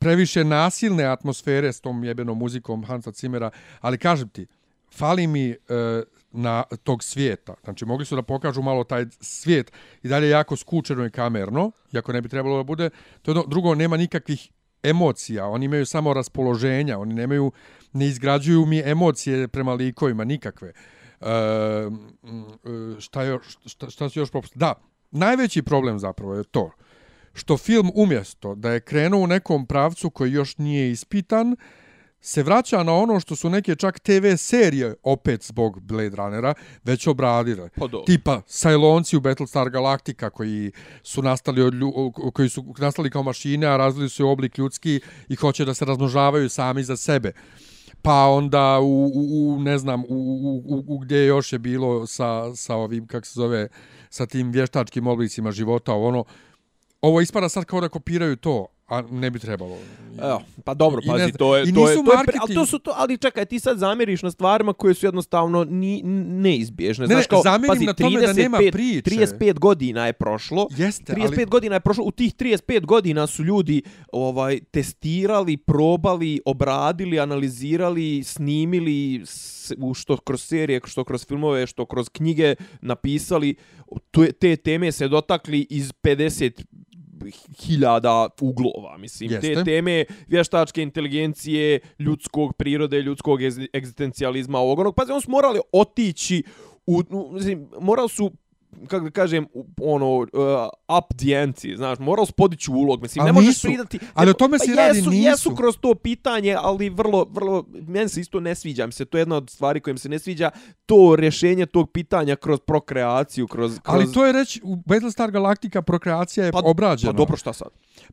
previše nasilne atmosfere s tom jebenom muzikom Hansa Zimmera, ali kažem ti, fali mi uh, na tog svijeta. Znači, mogli su da pokažu malo taj svijet i dalje jako skučeno i kamerno, iako ne bi trebalo da bude. To jedno, drugo, nema nikakvih emocija, oni imaju samo raspoloženja, oni nemaju, ne izgrađuju mi emocije prema likovima, nikakve. E, mm, šta, još, šta, šta su još propustili? Da, najveći problem zapravo je to što film umjesto da je krenuo u nekom pravcu koji još nije ispitan, se vraća na ono što su neke čak TV serije opet zbog Blade Runnera već obradile. Pa dobro. Tipa Cylonci u Battlestar Galactica koji su nastali od lju, koji su nastali kao mašine, a razvili su oblik ljudski i hoće da se razmnožavaju sami za sebe. Pa onda u, u, u ne znam, u, u, u, u gdje još je bilo sa, sa ovim, kak se zove, sa tim vještačkim oblicima života, ono, ovo ispada sad kao da kopiraju to, a ne bi trebalo. Evo, pa dobro, ne pazi, to je, to je, to je, ali to su to, ali čekaj, ti sad zamjeriš na stvarima koje su jednostavno ni, neizbježne. Ne, Znaš, kao, pazi, na tome da nema 35 priče. 35 godina je prošlo. Jeste, 35 ali... godina je prošlo, u tih 35 godina su ljudi ovaj testirali, probali, obradili, analizirali, snimili u što kroz serije, što kroz filmove, što kroz knjige napisali. Te teme se dotakli iz 50 hiljada uglova, mislim. Jeste. Te teme vještačke inteligencije, ljudskog prirode, ljudskog egzi- egzistencijalizma, ovog onog. Pazi, oni su morali otići u mislim, morali su kako da kažem, ono, uh, up the ante, znaš, morao su podići ulog, mislim, Ali ne možeš nisu. pridati... Ali ne- o tome pa se radi, jesu, nisu. Jesu kroz to pitanje, ali vrlo, vrlo, meni se isto ne sviđa, mi se, to je jedna od stvari kojim se ne sviđa, to rješenje tog pitanja kroz prokreaciju, kroz... kroz Ali to je reći, u Battlestar Galactica prokreacija je Pa- obrađena. Pa dobro, šta sad?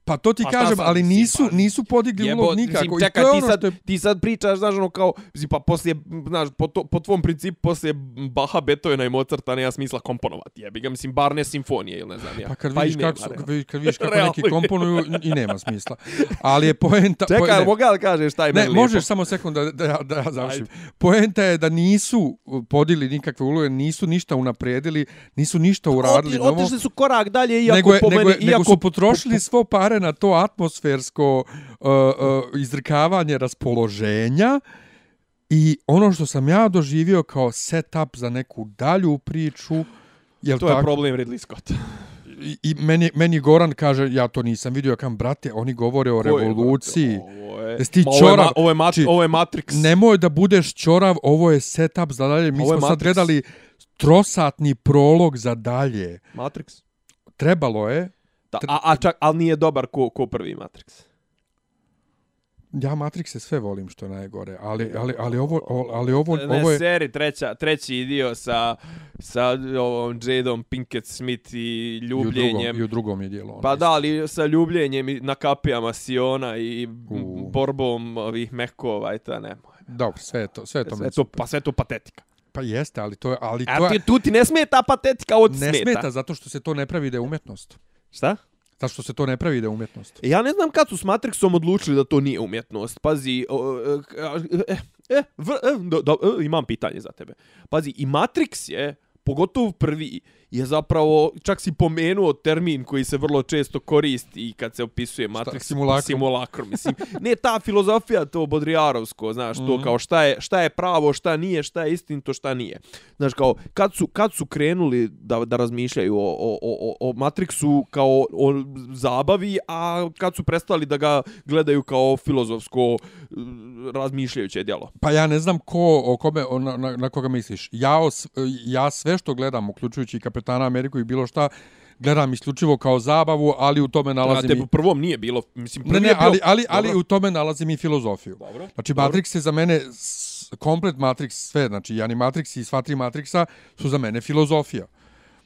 Pa to ti Pa kažem, sad, ali mislim, nisu, pa- nisu podigli Jebo, ulog nikako. Mislim, čekaj, ti ono sad, je... ti sad pričaš, znaš, ono kao, mislim, pa poslije, znaš, po, to, po tvom principu, poslije Baha, Beethovena i Mozarta nema smisla komponovati, jebi ga, mislim, bar ne simfonije ili ne znam ja. Pa kad i vidiš nema, kako, su, realno. vi- kad vidiš kako neki komponuju i nema smisla. Ali je poenta... Čekaj, po- mogu da kažeš šta je Ne, meni lijepo? možeš samo sekund da, da, ja- da ja završim. Poenta je da nisu podigli nikakve uloge, nisu ništa unaprijedili, nisu ništa uradili. Novo. otišli su korak dalje, iako nego, je, po nego, meni, je, nego iako su potrošili svo pare na to atmosfersko uh, uh, izrkavanje raspoloženja i ono što sam ja doživio kao setup za neku dalju priču, jel to je tako? problem Ridley Scott. I, i meni, meni Goran kaže, ja to nisam vidio, ja kam, brate, oni govore o revoluciji. Ovo je, Jesi ti Ma, ovo je, čorav? ma, ovo je, mat, Či- ovo je Matrix. Nemoj da budeš čorav, ovo je setup za dalje. Mi Ovo je smo sad gledali trosatni prolog za dalje. Matrix. Trebalo je, Da, a, a čak, ali nije dobar ko, ko prvi Matrix. Ja Matrixe sve volim što najgore, ali, ali, ali ovo, ali ovo, Ne, ovo je... seri, treća, treći dio sa, sa ovom Jadom Pinkett Smith i I u, ljubljenjem. drugom, I u drugom je dijelo. ono Pa da, ali sa ljubljenjem i na kapijama Siona i U. borbom ovih mekova i ta nemoj. Dobro, sve je to, sve je to, Sve to, pa sve to patetika. Pa jeste, ali to je, ali A to ti, je, tu ti ne smeta patetika, ovo ti ne smeta. smeta zato što se to ne pravi da je umjetnost. Šta? Zašto što se to ne pravi da je umjetnost. Ja ne znam kad su s Matrixom odlučili da to nije umjetnost. Pazi, o, e, e, e, e, do, do, e, imam pitanje za tebe. Pazi, i Matrix je, pogotovo prvi, je zapravo, čak si pomenuo termin koji se vrlo često koristi i kad se opisuje Matrix. simulakrum? Simulakrum, mislim. Ne, ta filozofija, to Bodrijarovsko, znaš, to Mhm. kao šta je, šta je pravo, šta nije, šta je istinito, šta nije. Znaš, kao, kad su, kad su krenuli da, da razmišljaju o, o, o, o Matrixu kao o zabavi, a kad su prestali da ga gledaju kao filozofsko razmišljajuće djelo. Pa ja ne znam ko, o kome, na, na, na koga misliš. Ja, os, ja sve što gledam, uključujući i Kapetana Ameriku i bilo šta, gledam isključivo kao zabavu, ali u tome Na nalazim tebi i... prvom nije bilo, mislim, prvi Ne, ne, je ali, ali, ali u tome nalazim i filozofiju. Dobro. Znači, Dobro. Matrix je za mene, komplet Matrix, sve, znači, i Animatrix i sva tri Matrixa su za mene filozofija.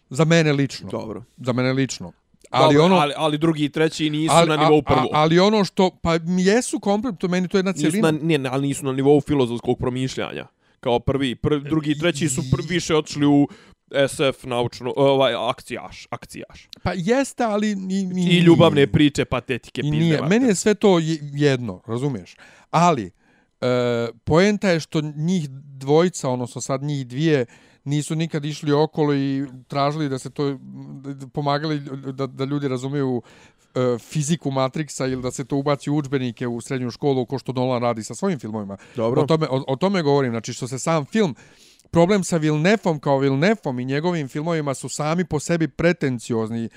Za mene lično. Dobro. Za mene lično. Ali ono... ali, ali drugi i treći nisu ali, na nivou prvog. ali ono što, pa jesu komplet, to meni to je jedna nisu cijelina. na, nije, ali nisu na nivou filozofskog promišljanja. Kao prvi, prvi drugi i treći su pr, više otišli u SF naučno, ovaj, akcijaš, akcijaš. Pa jeste, ali... I, i, I ljubavne priče, patetike, I pizde. nije. Meni je sve to je- jedno, razumiješ? Ali, e, poenta je što njih dvojica, odnosno sad njih dvije, nisu nikad išli okolo i tražili da se to, pomagali da, da ljudi razumiju e, fiziku Matrixa ili da se to ubaci u učbenike u srednju školu ko što Nolan radi sa svojim filmovima. Dobro. O tome, o, o tome govorim, znači što se sam film problem sa Vilnefom kao Vilnefom i njegovim filmovima su sami po sebi pretenciozni.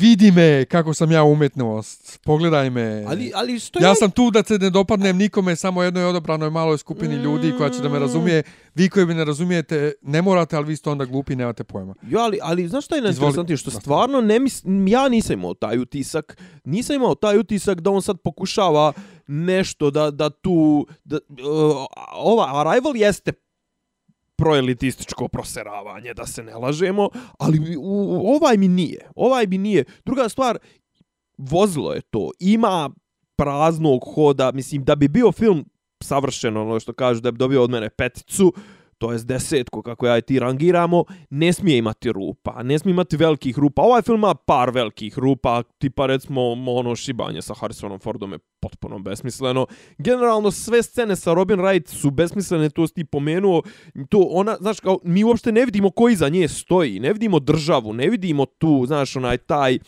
Vidi me kako sam ja umetnost, pogledaj me. Ali, ali što ja sam tu da se ne dopadnem nikome, samo jednoj odobranoj maloj skupini ljudi koja će da Mm. me razumije. Vi koji me ne razumijete, ne morate, ali vi ste onda glupi nemate pojma. Jo, ali, ali znaš šta je najinteresantnije? Što stvarno ne mis, ja nisam imao taj utisak, nisam imao taj utisak da on sad pokušava nešto da, da tu, da, uh, ova Arrival jeste proelitističko proseravanje, da se ne lažemo, ali u, ovaj mi nije. Ovaj mi nije. Druga stvar, vozilo je to. Ima praznog hoda. Mislim, da bi bio film savršeno, ono što kažu, da bi dobio od mene peticu, to je desetku, kako ja i ti rangiramo, ne smije imati rupa, ne smije imati velikih rupa. Ovaj film ima par velikih rupa, tipa recimo ono šibanje sa Harrisonom Fordom je potpuno besmisleno. Generalno sve scene sa Robin Wright su besmislene, to si ti pomenuo. To ona, znaš, kao, mi uopšte ne vidimo koji za nje stoji, ne vidimo državu, ne vidimo tu, znaš, onaj taj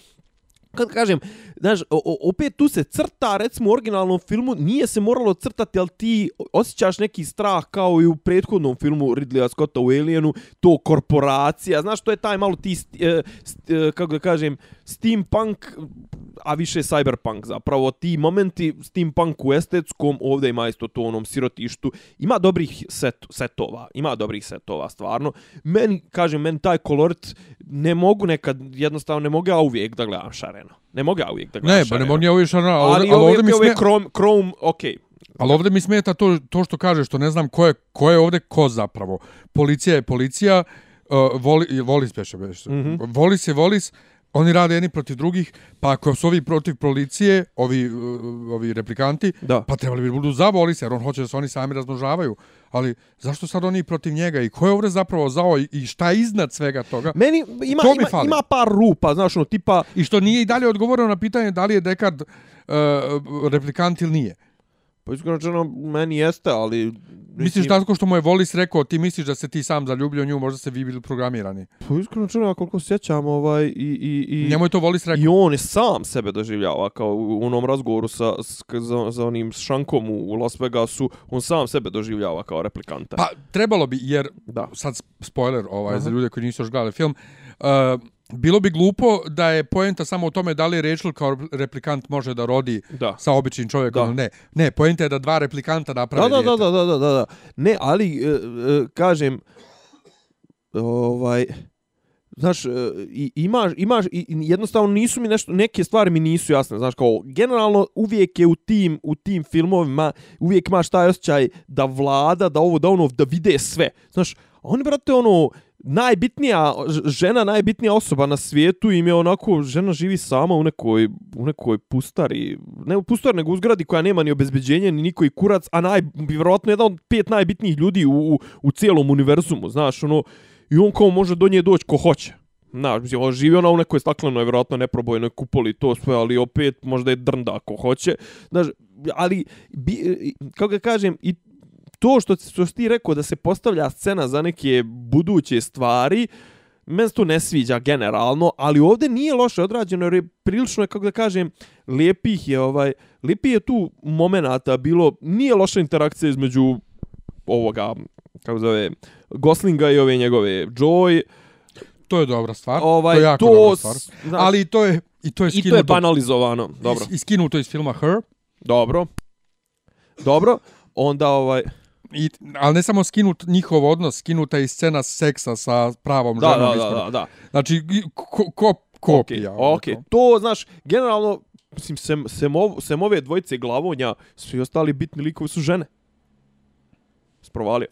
kad kažem, znaš, opet tu se crta, recimo u originalnom filmu, nije se moralo crtati, ali ti osjećaš neki strah kao i u prethodnom filmu Ridleya Scotta u Alienu, to korporacija, znaš, to je taj malo ti, st, e, st, e, kako da kažem, steampunk, a više cyberpunk zapravo, ti momenti steampunk u estetskom, ovdje ima isto to onom sirotištu, ima dobrih set, setova, ima dobrih setova, stvarno. Meni, kažem, meni taj kolorit ne mogu nekad, jednostavno ne mogu ja uvijek da gledam šaren Ne mogu ja uvijek da gledam Ne, ba šareno. ne mogu ja uvijek šarno, ali, Ali, ali, ovdje mi smeta, Chrome, Chrome, okej. ali ovdje mi smeta to, to što kaže, što ne znam ko je, ko je ovdje ko zapravo. Policija je policija, uh, voli, volis peše, beše. Mm Mhm. -hmm. Volis je volis, oni rade jedni protiv drugih, pa ako su ovi protiv policije, ovi, uh, ovi replikanti, Da. pa trebali bi budu za volis, jer on hoće da se oni sami razmnožavaju. Ali zašto sad oni protiv njega i ko je ovdje zapravo zao i, i šta je iznad svega toga? Meni ima, To mi ima, fali. ima par rupa, znaš, ono, tipa, I što nije i dalje odgovoreno na pitanje da li je Dekard uh, replikant ili nije. Pa iskreno rečeno, meni jeste, ali... Misliš da tako što mu je Volis rekao, ti misliš da se ti sam zaljubio u nju, možda se vi bili programirani. Pa iskreno rečeno, ja koliko sjećam, ovaj, i, i, i... Njemu je to Volis rekao. I on je sam sebe doživljava, kao u onom razgovoru sa, s, za, za onim šankom u Las Vegasu, on sam sebe doživljava kao replikanta. Pa trebalo bi, jer, da. sad sp- spoiler ovaj, Aha. za ljude koji nisu još gledali film, uh, bilo bi glupo da je poenta samo u tome da li Rachel kao replikant može da rodi Da. sa običnim čovjekom Da. ili ne. Ne, poenta je da dva replikanta naprave Da, da, da, da, da, da, da. Ne, ali, e, e, kažem, ovaj, znaš, e, i, imaš, imaš, i jednostavno nisu mi nešto, neke stvari mi nisu jasne, znaš, kao, generalno uvijek je u tim, u tim filmovima, uvijek imaš taj osjećaj da vlada, da ovo, da ono, da vide sve, znaš, a oni, brate, ono, najbitnija žena, najbitnija osoba na svijetu im je onako, žena živi sama u nekoj, u nekoj pustari, ne u pustari, nego u zgradi koja nema ni obezbeđenja, ni niko i kurac, a naj, vjerojatno jedan od pet najbitnijih ljudi u, u, u cijelom univerzumu, znaš, ono, i on kao može do nje doći ko hoće. Znaš, mislim, on živi ona u nekoj staklenoj, vjerojatno neprobojnoj kupoli, to sve, ali opet možda je drnda ako hoće. Znaš, ali, bi, kako ga kažem, i to što, što ti rekao da se postavlja scena za neke buduće stvari, meni se to ne sviđa generalno, ali ovdje nije loše odrađeno jer je prilično, je, kako da kažem, lijepih je ovaj, lijepi je tu momenata bilo, nije loša interakcija između ovoga, kako zove, Goslinga i ove njegove Joy, To je dobra stvar. ovaj, to je jako to, dobra stvar. znaš, Ali i to je i to je i to je skinuto. banalizovano, dobro. Is, iskinuto iz filma Her. Dobro. Dobro. Onda ovaj I, ali ne samo skinut njihov odnos, skinuta je i scena seksa sa pravom da, ženom. da, da, da, da. Znači, ko, ko, kopija. ono Ok, to. to znaš, generalno mislim sem sem, ov, sem ove dvojice glavonja, svi ostali bitni likovi su žene. Sprovalio.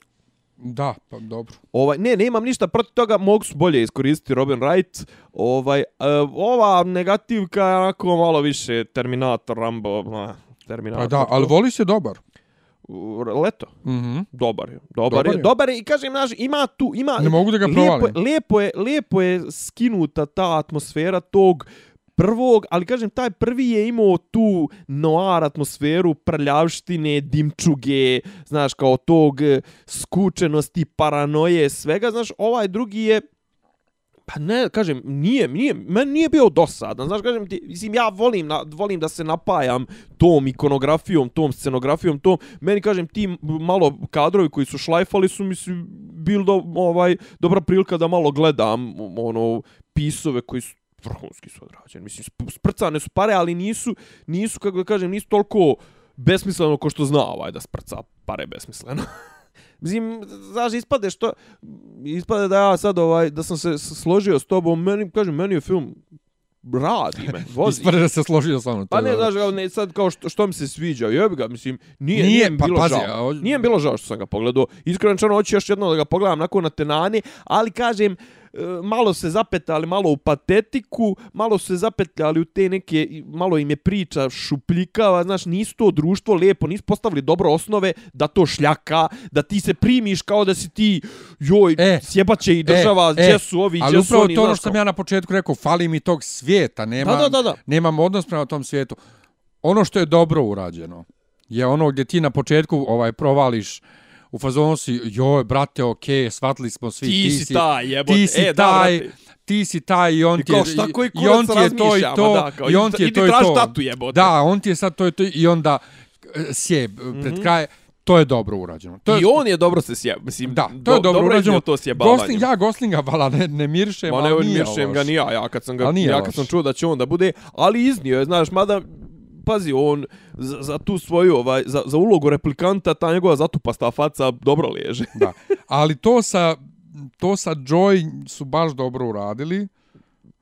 Da, pa dobro. Ovaj ne, nemam ništa protiv toga, mogu su bolje iskoristiti Robin Wright. Ovaj uh, ova negativka je onako malo više Terminator, Rambo, uh, Terminator. Pa da, ali voli se dobar. U- Leto. Mhm. Dobar je. Dobar, Dobar je. je. Dobar je i kažem naš ima tu ima Ne mogu da ga lijepo, je- provalim. lijepo je lijepo je skinuta ta atmosfera tog prvog, ali kažem taj prvi je imao tu noir atmosferu prljavštine, dimčuge, znaš kao tog eh, skučenosti, paranoje, svega, znaš, ovaj drugi je Pa ne, kažem, nije, nije, meni nije bio dosadan, znaš, kažem ti, mislim, ja volim, na, volim da se napajam tom ikonografijom, tom scenografijom, tom, meni, kažem, ti malo kadrovi koji su šlajfali su mislim, bil do, ovaj, dobra prilika da malo gledam, ono, pisove koji su vrhunski su odrađeni, mislim, sprcane su pare, ali nisu, nisu, kako da kažem, nisu toliko besmisleno ko što zna ovaj da sprca pare besmisleno. Mislim, znaš, ispade što, ispade da ja sad ovaj, da sam se složio s tobom, meni, kažem, meni je film radi me, vozi. Ispade da se složio sa mnom. Pa ne, znaš, kao, ne, sad kao što, što mi se sviđa, jebi ga, mislim, nije, Nije, nije, pa bilo pazi, žao. a- Nije bilo žao što sam ga pogledao. Iskreno rečeno, hoću još jednom da ga pogledam nakon na tenani, ali kažem, e, malo se zapetali, malo u patetiku, malo su se zapetljali u te neke, malo im je priča šupljikava, znaš, nisu to društvo lijepo, nisu postavili dobro osnove da to šljaka, da ti se primiš kao da si ti, joj, E, e, sjebaće i država, e, gdje e, su ovi, Ali gdje su upravo oni, to ono što sam ja na početku rekao, fali mi tog svijeta, nema, Da, da, da, da. nemam odnos prema tom svijetu. Ono što je dobro urađeno je ono gdje ti na početku ovaj provališ u fazonu si, joj, brate, okej, shvatili smo svi, Ti, si taj, jebote. ti si e, da, taj, brate. ti si taj i on I ti je, kao šta koji i on ti je to i to, da, kao, i on ti je to i to. tatu, jebote. Da, on ti je sad to i to i onda e, sjeb pred kraj, to je dobro urađeno. To je, Mhm. I on je dobro se sjeba, mislim, da, to je dobro dobro urađeno. to sjebavanje. Gosling, ja Goslinga, vala, ne, ne miršem, Ma ne, ali nije miršem ga ni ja, ja kad sam ga, ja kad sam čuo da će on da bude, ali iznio je, znaš, mada, pazi, on za, za tu svoju, ovaj, za, za ulogu replikanta, ta njegova zatupasta faca dobro liježe. Da. Ali to sa to sa Joy su baš dobro uradili.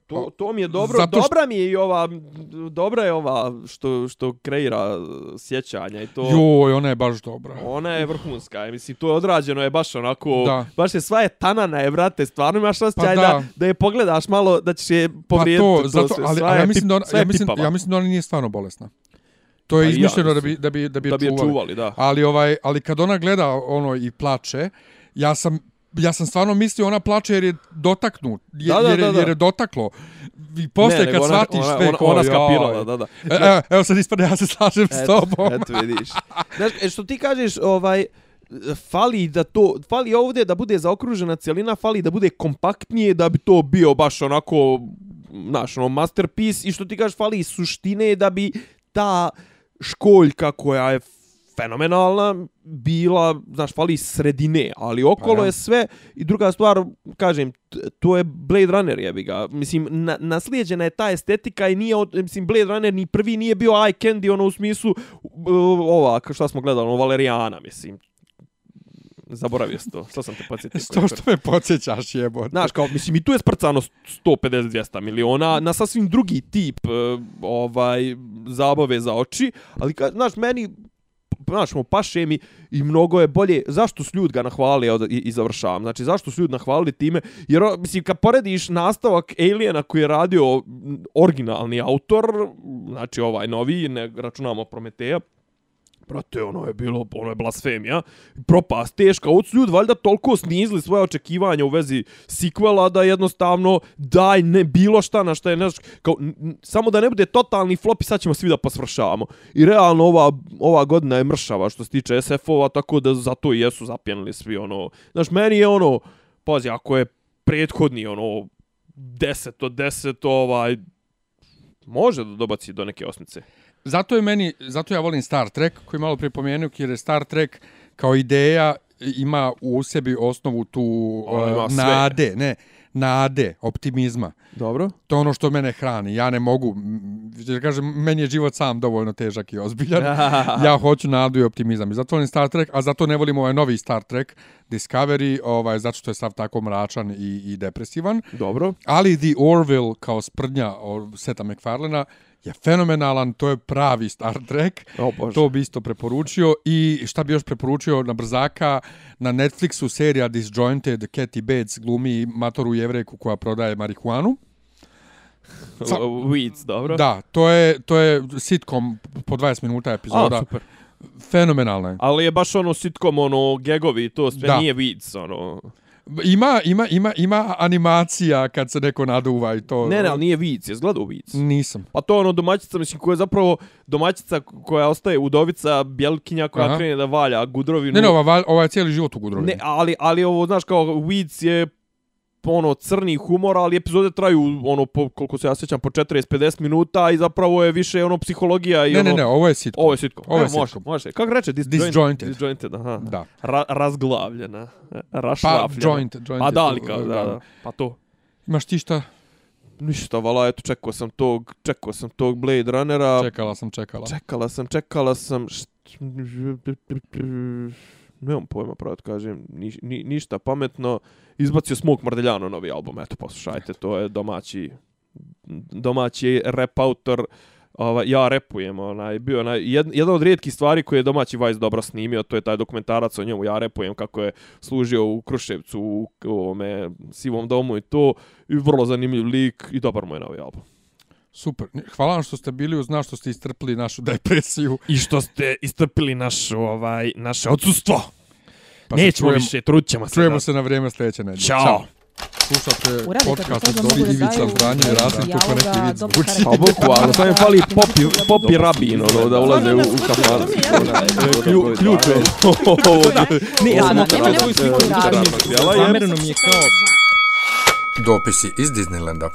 To, to mi je dobro, Zato što- dobra mi je i ova, dobra je ova što, što kreira sjećanja i to... Joj, ona je baš dobra. Ona je vrhunska, mislim, to je odrađeno je baš onako, Da. baš je sva je tanana je, brate, stvarno imaš osjećaj Pa da. da. da, je pogledaš malo, da ćeš je Pa povrijediti to, zato, sve, ali, ali ja mislim da ona, ja mislim, ja mislim da ona nije stvarno bolesna. To je Pa i ja izmišljeno da bi da bi da bi, da bi je čuvali. čuvali, da. Ali ovaj, ali kad ona gleda ono i plače, ja sam ja sam stvarno mislio ona plače jer je dotaknut, je, Da, da, jer, je- da, da. jer je dotaklo. I posle Ne, kad ona- shvatiš ona, sve ona, kao, ona jaj. skapirala, da, da. E, evo, evo sad ispade, ja se slažem s Eto, tobom. eto vidiš. Znaš, e, što ti kažeš, ovaj, fali da to, fali ovdje da bude zaokružena cijelina, fali da bude kompaktnije, da bi to bio baš onako, znaš, ono, masterpiece, i što ti kažeš, fali suštine da bi ta školjka koja je fenomenalna bila, znaš, fali sredine, ali okolo Pa ja. je sve i druga stvar, kažem, to je Blade Runner jebi ga. Mislim, na, naslijeđena je ta estetika i nije, od, mislim, Blade Runner ni prvi nije bio eye candy, ono u smislu uh, ova, šta smo gledali, ono, Valerijana, mislim. Zaboravio sam to. Što sam te podsjetio? To što me podsjećaš jebote. Znaš, kao, mislim, i tu je sprcano 150-200 miliona na sasvim drugi tip e, ovaj zabave za oči, ali, ka, znaš, meni znaš, mo, paše mi i mnogo je bolje, zašto su ljudi ga nahvalili, evo, i, i završavam, znači, zašto su ljudi nahvalili time, jer, mislim, kad porediš nastavak Aliena koji je radio originalni autor, znači, ovaj novi, ne računamo Prometeja, Brate, ono je bilo, ono je blasfemija. Propast teška. Ovo su ljudi valjda toliko snizili svoje očekivanja u vezi sikvela da jednostavno daj ne bilo šta na šta je neš, kao, samo da ne bude totalni flop i sad ćemo svi da posvršavamo. I realno ova, ova godina je mršava što se tiče SF-ova, tako da zato i jesu zapjenili svi ono. Znaš, meni je ono, pazi, ako je prethodni ono 10 od 10 ovaj može da dobaci do neke osmice zato je meni, zato ja volim Star Trek, koji malo pripomenuo, jer je Star Trek kao ideja ima u sebi osnovu tu uh, nade, ne, nade, optimizma. Dobro. To je ono što mene hrani. Ja ne mogu, da kažem, meni je život sam dovoljno težak i ozbiljan. ja hoću nadu i optimizam. I zato volim Star Trek, a zato ne volim ovaj novi Star Trek Discovery, ovaj, zato što je sav tako mračan i, i depresivan. Dobro. Ali The Orville kao sprdnja Seta MacFarlana je fenomenalan, to je pravi Star Trek. Oh, to bi isto preporučio. I šta bi još preporučio na brzaka, na Netflixu serija Disjointed, Kathy Bates glumi matoru jevreku koja prodaje marihuanu. Sa, Weeds, dobro. Da, to je, to je sitcom po 20 minuta epizoda. A, super. Fenomenalno je. Ali je baš ono sitcom, ono, gegovi, to sve da. nije Weeds, ono... Ima, ima, ima, ima animacija kad se neko naduva i to. Ne, ne, ali nije vic, je gledao vic. Nisam. Pa to ono domaćica, mislim, koja je zapravo domaćica koja ostaje udovica, bjelkinja koja Aha. krene da valja gudrovinu. Ne, ne, ova, ova je cijeli život u gudrovini. Ne, ali, ali ovo, znaš, kao vic je ono crni humor, ali epizode traju ono po koliko se ja sećam po 40-50 minuta i zapravo je više ono psihologija i ne, ono Ne, ne, ovo je sitcom. Ovo je sitcom. Ovo je sitcom. Može, može. Kako reče disjointed? Disjointed. Disjointed, aha. Da. Ra razglavljena. Rašlafljena. Pa joint, joint. Pa da, kao, da, da. Pa to. Imaš ti šta? Ništa, vala, eto, čekao sam tog, čekao sam tog Blade Runnera. Čekala sam, čekala. Čekala sam, čekala sam. Nemam pojma, pravo kažem, ni, ni, ništa pametno izbacio Smoke Mardeljano novi album, eto poslušajte, to je domaći domaći rap autor Ova, ja repujem, onaj, bio onaj, jed, jedan od rijetkih stvari koje je domaći Vice dobro snimio, to je taj dokumentarac o njemu, ja repujem kako je služio u Kruševcu, u, u ovome sivom domu i to, i vrlo zanimljiv lik i dobar moj novi album. Super. Hvala vam što ste bili uz nas, što ste istrpili našu depresiju. I što ste istrpili našu, ovaj, naše odsustvo. Pa Nećemo čujem, više, trut ćemo se. Čujemo da. se na vrijeme sljedeće nedelje. Ćao. Ćao. Slušate podcast od Dori Ivica Zdranje i Rasim kako neki vid zvuči. Pa bukvalno, sam je fali popi, popi rabin, ono, da ulaze u, u kafan. Ključ je. Ne, ja sam okrenula svoju sliku. Zamereno mi je kao... Dopisi iz Disneylanda.